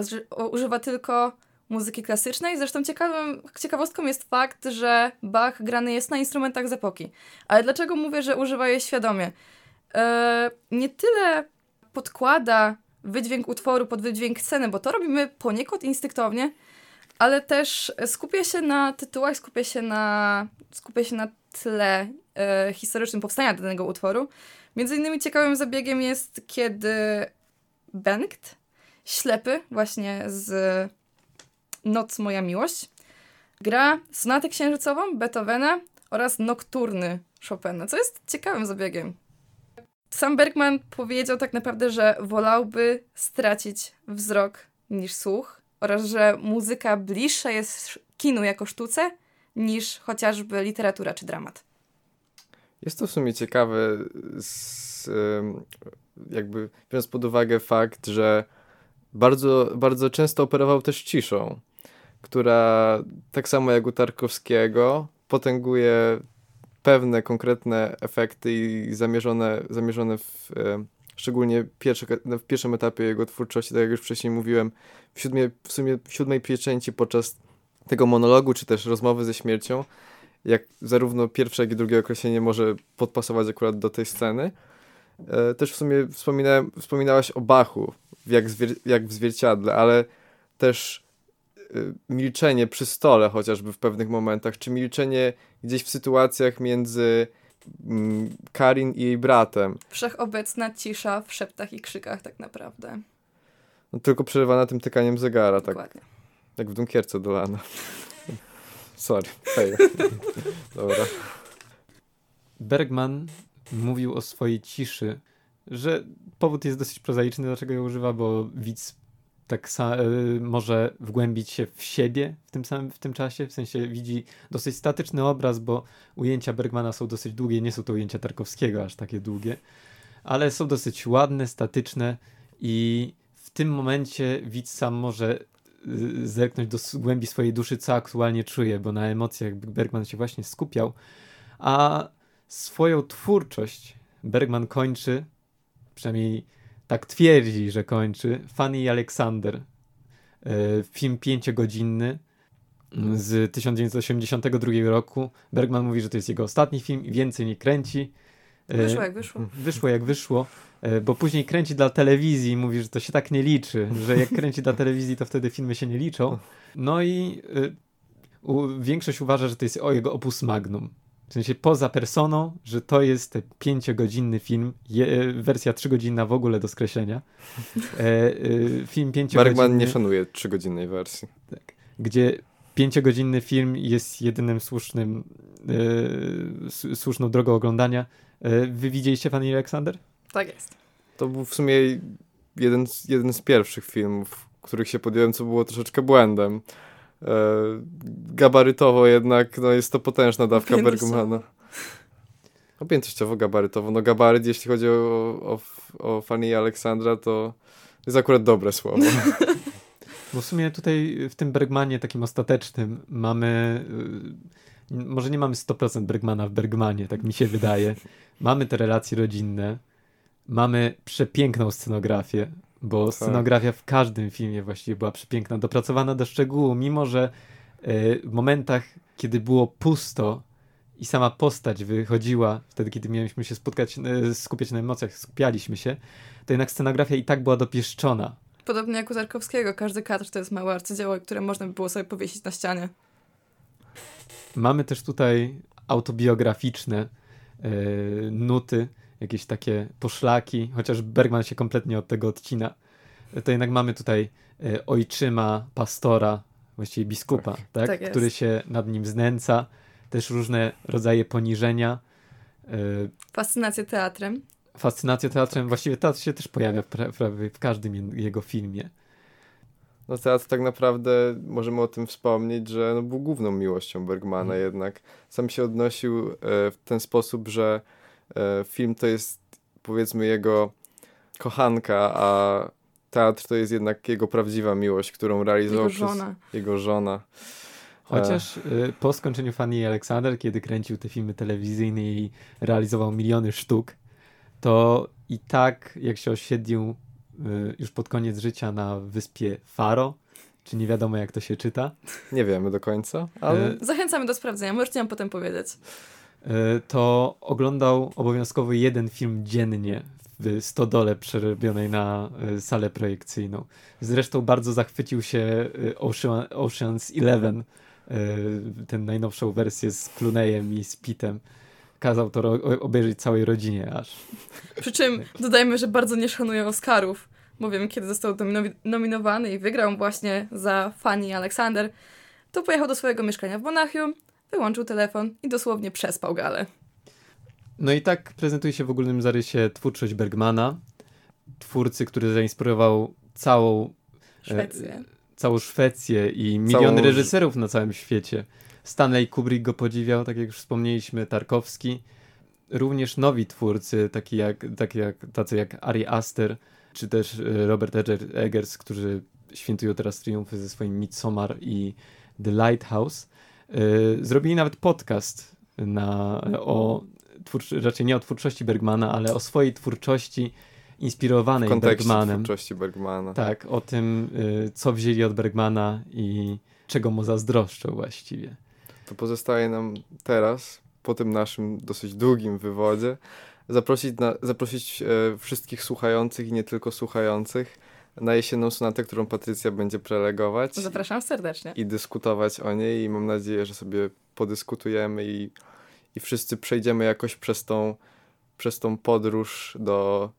używa tylko muzyki klasycznej. Zresztą ciekawym, ciekawostką jest fakt, że Bach grany jest na instrumentach z epoki. Ale dlaczego mówię, że używa je świadomie? E, nie tyle podkłada wydźwięk utworu pod wydźwięk sceny, bo to robimy poniekąd instynktownie, ale też skupia się na tytułach, skupia się na, skupia się na tle e, historycznym powstania danego utworu. Między innymi ciekawym zabiegiem jest, kiedy Bengt, ślepy właśnie z Noc Moja Miłość, gra sonatę księżycową Beethovena oraz nokturny Chopina, co jest ciekawym zabiegiem. Sam Bergman powiedział tak naprawdę, że wolałby stracić wzrok niż słuch oraz że muzyka bliższa jest kinu jako sztuce niż chociażby literatura czy dramat.
Jest to w sumie ciekawe, z, jakby biorąc pod uwagę fakt, że bardzo, bardzo często operował też ciszą, która tak samo jak u Tarkowskiego potęguje pewne konkretne efekty i zamierzone, zamierzone w, szczególnie pierwsze, w pierwszym etapie jego twórczości, tak jak już wcześniej mówiłem, w, siódmie, w sumie w siódmej pieczęci podczas tego monologu, czy też rozmowy ze śmiercią, jak zarówno pierwsze, jak i drugie określenie może podpasować akurat do tej sceny. E, też w sumie wspominałaś o Bachu, jak, jak w zwierciadle, ale też milczenie przy stole chociażby w pewnych momentach, czy milczenie gdzieś w sytuacjach między mm, Karin i jej bratem.
Wszechobecna cisza w szeptach i krzykach tak naprawdę.
No, tylko przerywana tym tykaniem zegara, tak
Dokładnie.
jak w Dunkierce Dolana. [LAUGHS] Sorry, hej. [LAUGHS] Dobra.
Bergman mówił o swojej ciszy, że powód jest dosyć prozaiczny, dlaczego ją używa, bo widz tak y, może wgłębić się w siebie w tym samym w tym czasie, w sensie widzi dosyć statyczny obraz, bo ujęcia Bergmana są dosyć długie, nie są to ujęcia Tarkowskiego aż takie długie, ale są dosyć ładne, statyczne i w tym momencie widz sam może y, zerknąć do głębi swojej duszy, co aktualnie czuje, bo na emocjach Bergman się właśnie skupiał, a swoją twórczość Bergman kończy, przynajmniej tak twierdzi, że kończy, Fanny i Aleksander. E, film pięciogodzinny z 1982 roku. Bergman mówi, że to jest jego ostatni film i więcej nie kręci.
E, wyszło jak wyszło. [LAUGHS]
Wyszło jak wyszło, e, bo później kręci dla telewizji i mówi, że to się tak nie liczy, że jak kręci dla telewizji, to wtedy filmy się nie liczą. No i większość uważa, że to jest o jego opus magnum. W sensie poza personą, że to jest pięciogodzinny film, je, wersja trzygodzinna w ogóle do skreślenia. E, e, film pięciogodzinny.
Bergman nie szanuje trzygodzinnej wersji.
Tak, gdzie pięciogodzinny film jest jedynym słusznym, e, słuszną drogą oglądania. E, wy widzieliście Fanny Aleksander?
Tak jest.
To był w sumie jeden, jeden z pierwszych filmów, których się podjąłem, co było troszeczkę błędem. E, gabarytowo jednak no jest to potężna dawka Bergmana. Objętościowo gabarytowo. No gabaryt, jeśli chodzi o, o, o Fanny Aleksandra, to jest akurat dobre słowo. [LAUGHS]
Bo w sumie tutaj w tym Bergmanie takim ostatecznym mamy, y, może nie mamy 100% Bergmana w Bergmanie, tak mi się wydaje. Mamy te relacje rodzinne, mamy przepiękną scenografię, bo tak. scenografia w każdym filmie właściwie była przepiękna, dopracowana do szczegółu, mimo że y, w momentach, kiedy było pusto i sama postać wychodziła, wtedy kiedy mieliśmy się spotkać, y, skupiać na emocjach, skupialiśmy się, to jednak scenografia i tak była dopieszczona.
Podobnie jak u Tarkowskiego, każdy kadr to jest małe arcydzieło, które można by było sobie powiesić na ścianie.
Mamy też tutaj autobiograficzne y, nuty, jakieś takie poszlaki, chociaż Bergman się kompletnie od tego odcina, to jednak mamy tutaj e, ojczyma, pastora, właściwie biskupa, tak, tak? tak który się nad nim znęca, też różne rodzaje poniżenia.
E, Fascynacja teatrem.
Fascynacja teatrem, właściwie teatr się też pojawia prawie w każdym jego filmie.
No teatr tak naprawdę, możemy o tym wspomnieć, że no, był główną miłością Bergmana hmm. jednak. Sam się odnosił e, w ten sposób, że film to jest powiedzmy jego kochanka, a teatr to jest jednak jego prawdziwa miłość, którą realizował
jego żona.
przez jego żona.
Chociaż e, po skończeniu Fanny Aleksander, kiedy kręcił te filmy telewizyjne i realizował miliony sztuk, to i tak jak się osiedlił e, już pod koniec życia na wyspie Faro, czy nie wiadomo jak to się czyta.
Nie wiemy do końca, ale...
Zachęcamy do sprawdzenia, możecie nam potem powiedzieć.
E, to oglądał obowiązkowo jeden film dziennie w stodole przerobionej na e, salę projekcyjną. Zresztą bardzo zachwycił się e, Ocean, Ocean's Eleven, tę najnowszą wersję z Clooneyem i z Pittem. Kazał to obejrzeć całej rodzinie aż.
Przy czym dodajmy, że bardzo nie szanuje Oscarów, bo wiem, kiedy został nominowany i wygrał właśnie za Fanny Alexander, to pojechał do swojego mieszkania w Monachium, wyłączył telefon i dosłownie przespał galę.
No i tak prezentuje się w ogólnym zarysie twórczość Bergmana, twórcy, który zainspirował całą
Szwecję. E,
całą Szwecję i miliony
Całą-
reżyserów na całym świecie. Stanley Kubrick go podziwiał, tak jak już wspomnieliśmy, Tarkowski. Również nowi twórcy, taki jak, taki jak, tacy jak Ari Aster, czy też e, Robert Eggers, którzy świętują teraz triumfy ze swoim Midsommar i The Lighthouse, e, zrobili nawet podcast na, o twórczy, raczej nie o twórczości Bergmana, ale o swojej twórczości
W
inspirowanej
kontekście
Bergmanem.
twórczości Bergmana.
Tak, o tym, y, co wzięli od Bergmana i czego mu zazdroszczą właściwie.
To pozostaje nam teraz, po tym naszym dosyć długim wywodzie, zaprosić, na, zaprosić e, wszystkich słuchających i nie tylko słuchających na jesienną sonatę, którą Patrycja będzie prelegować
Zapraszam serdecznie.
i dyskutować o niej i mam nadzieję, że sobie podyskutujemy i, i wszyscy przejdziemy jakoś przez tą, przez tą podróż do,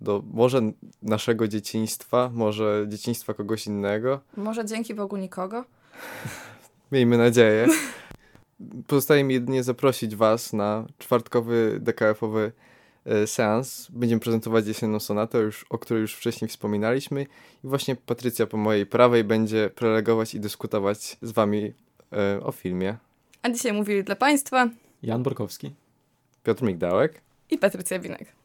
do może naszego dzieciństwa, może dzieciństwa kogoś innego.
Może dzięki Bogu nikogo?
Miejmy nadzieję. [LAUGHS] Pozostaje mi jedynie zaprosić Was na czwartkowy DKF-owy seans. Będziemy prezentować jesienną sonatę, już, o której już wcześniej wspominaliśmy. I właśnie Patrycja po mojej prawej będzie prelegować i dyskutować z Wami e, o filmie.
A dzisiaj mówili dla Państwa
Jan Borkowski.
Piotr Migdałek.
i Patrycja Winek.